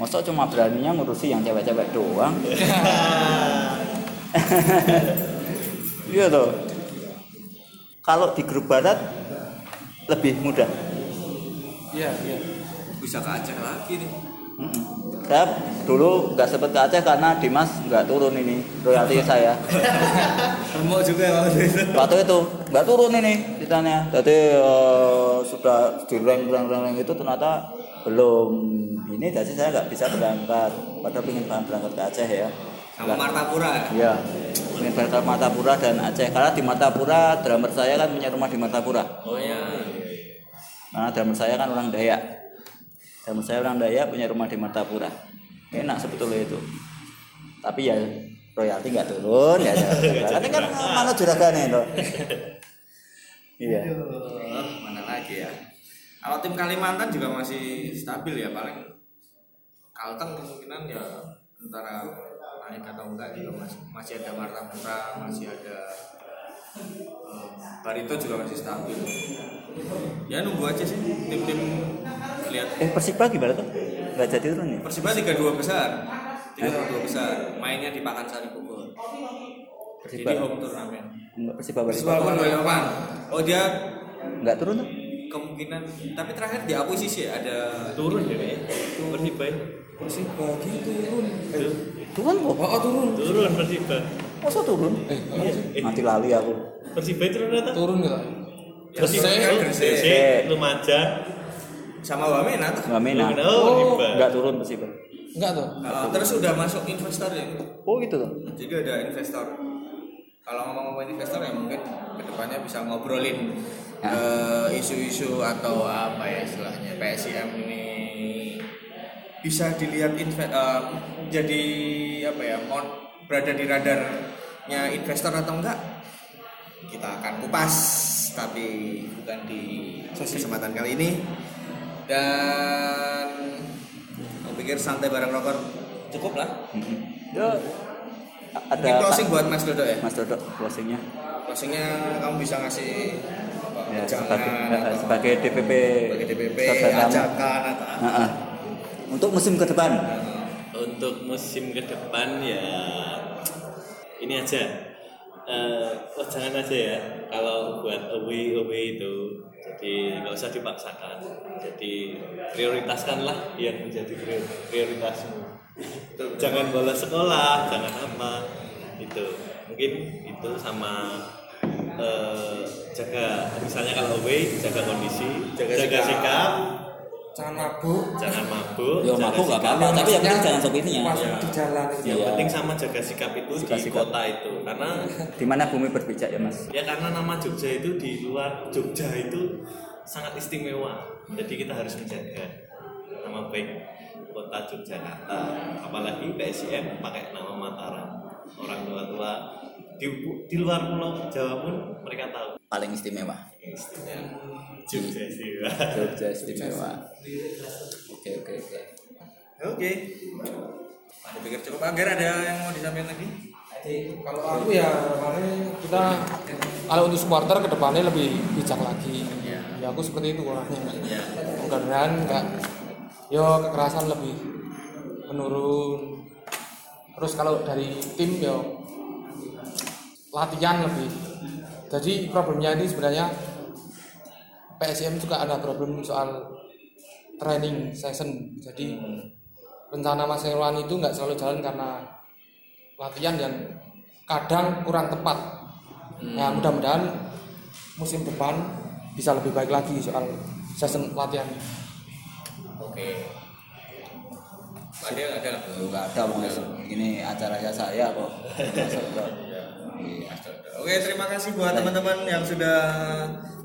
Masa cuma beraninya ngurusi yang cewek-cewek doang. Iya toh. Kalau di grup barat lebih mudah. iya iya bisa ke Aceh lagi nih Mm-mm. Saya dulu nggak sempat ke Aceh karena Dimas nggak turun ini royalti saya. remuk juga waktu itu Waktu itu nggak turun ini ceritanya. Jadi eh, sudah di rank rank itu ternyata belum ini jadi saya nggak bisa berangkat. Padahal pengen banget berangkat ke Aceh ya. Sama Martapura ya Iya, ingin berangkat Martapura dan Aceh karena di Martapura drummer saya kan punya rumah di Martapura. oh ya Karena drummer saya kan orang Dayak. Drummer saya orang Dayak punya rumah di Martapura. Enak sebetulnya itu. Tapi ya royalti nggak turun ya. Karena kan mana juragannya itu. Iya. Mana lagi ya kalau tim Kalimantan juga masih stabil ya paling Kalteng kemungkinan ya antara naik atau enggak juga masih masih ada Martapura masih ada eh, Barito juga masih stabil ya nunggu aja sih tim-tim lihat Eh Persiba gimana tuh? Nggak jadi turun ya? Persiba tiga dua besar tiga dua besar mainnya di Pakansari Bogor jadi Persiba. home turnamen Nggak Persiba Persiba Persiba. pun Balikpapan oh dia Nggak turun tuh? kemungkinan tapi terakhir diakuisisi ya ada Turun ya kayaknya. Persiba. ya. Persiba gitu turun Turun kok? oh turun Turun Persiba. Masa turun? Eh, Mati lali aku. Persiba turun atau? turun nggak Persiba Gresik, Gresik. Lumajang. sama Wamena tuh Nggak Mena. Oh, Persiba. Nggak turun Persiba. enggak tuh Uh, terus udah masuk investor ya Oh gitu tuh. jadi ada investor kalau ngomong-ngomong investor ya mungkin ke depannya bisa ngobrolin Ya. eh, isu-isu atau apa ya istilahnya PSIM ini bisa dilihat inve- eh, jadi apa ya mau berada di radarnya investor atau enggak kita akan kupas. Tapi bukan di kesempatan kali ini. Dan aku pikir santai bareng rokok cukup lah. Ya ada Mungkin closing buat Mas Dodo ya? Mas Dodo closingnya. Closingnya kamu bisa ngasih apa, ya, sebagai, atau sebagai DPP sebagai DPP ajakan atau apa. Untuk musim ke depan Untuk musim ke depan ya ini aja. Eh, oh jangan aja ya. Kalau buat away away itu jadi nggak usah dipaksakan jadi prioritaskanlah yang menjadi prior- prioritasmu jangan bolos sekolah jangan apa itu mungkin itu sama eh, jaga misalnya kalau away jaga kondisi Jaga jaga, sikap. sikap jangan mabuk jangan mabuk jaga mabuk nggak apa-apa, tapi yang penting jangan sopirnya. pas Iya. di jalan itu. yang Iya. penting sama jaga sikap itu Jaga di sikap. kota itu karena Di mana bumi berpijak ya mas? ya karena nama Jogja itu di luar Jogja itu sangat istimewa jadi kita harus menjaga nama baik kota Yogyakarta apalagi PSIM pakai nama Mataram orang tua tua di, di luar pulau Jawa pun mereka tahu Paling istimewa. Jogja istimewa Jogja istimewa. Oke oke oke. Oke. Aku pikir cukup agar ada yang mau disampaikan lagi? kalau aku ya kemarin kita kalau untuk supporter ke depannya lebih bijak lagi Iya. ya aku seperti itu orangnya Iya. mudah-mudahan enggak yo kekerasan lebih menurun terus kalau dari tim yo latihan lebih jadi problemnya ini sebenarnya PSM juga ada problem soal training session jadi rencana Mas Irwan itu nggak selalu jalan karena latihan yang kadang kurang tepat nah mudah-mudahan musim depan bisa lebih baik lagi soal session latihan Oke. Ada ada lah. Enggak ada ini acaranya saya kok. Iya. Oke, terima kasih buat teman-teman yang sudah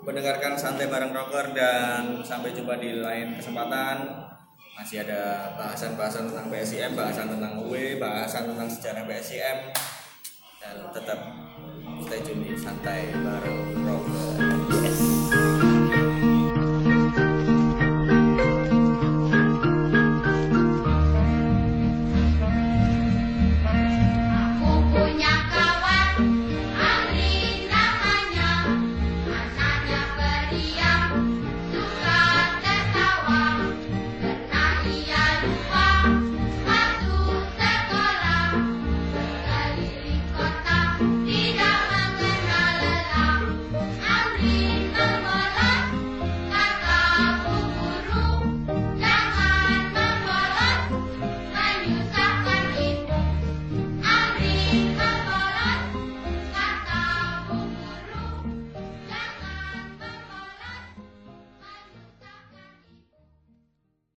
mendengarkan santai bareng rocker dan sampai jumpa di lain kesempatan. Masih ada bahasan-bahasan tentang PSIM, bahasan tentang UE, bahasan tentang sejarah PSIM dan tetap stay tune di santai bareng rocker.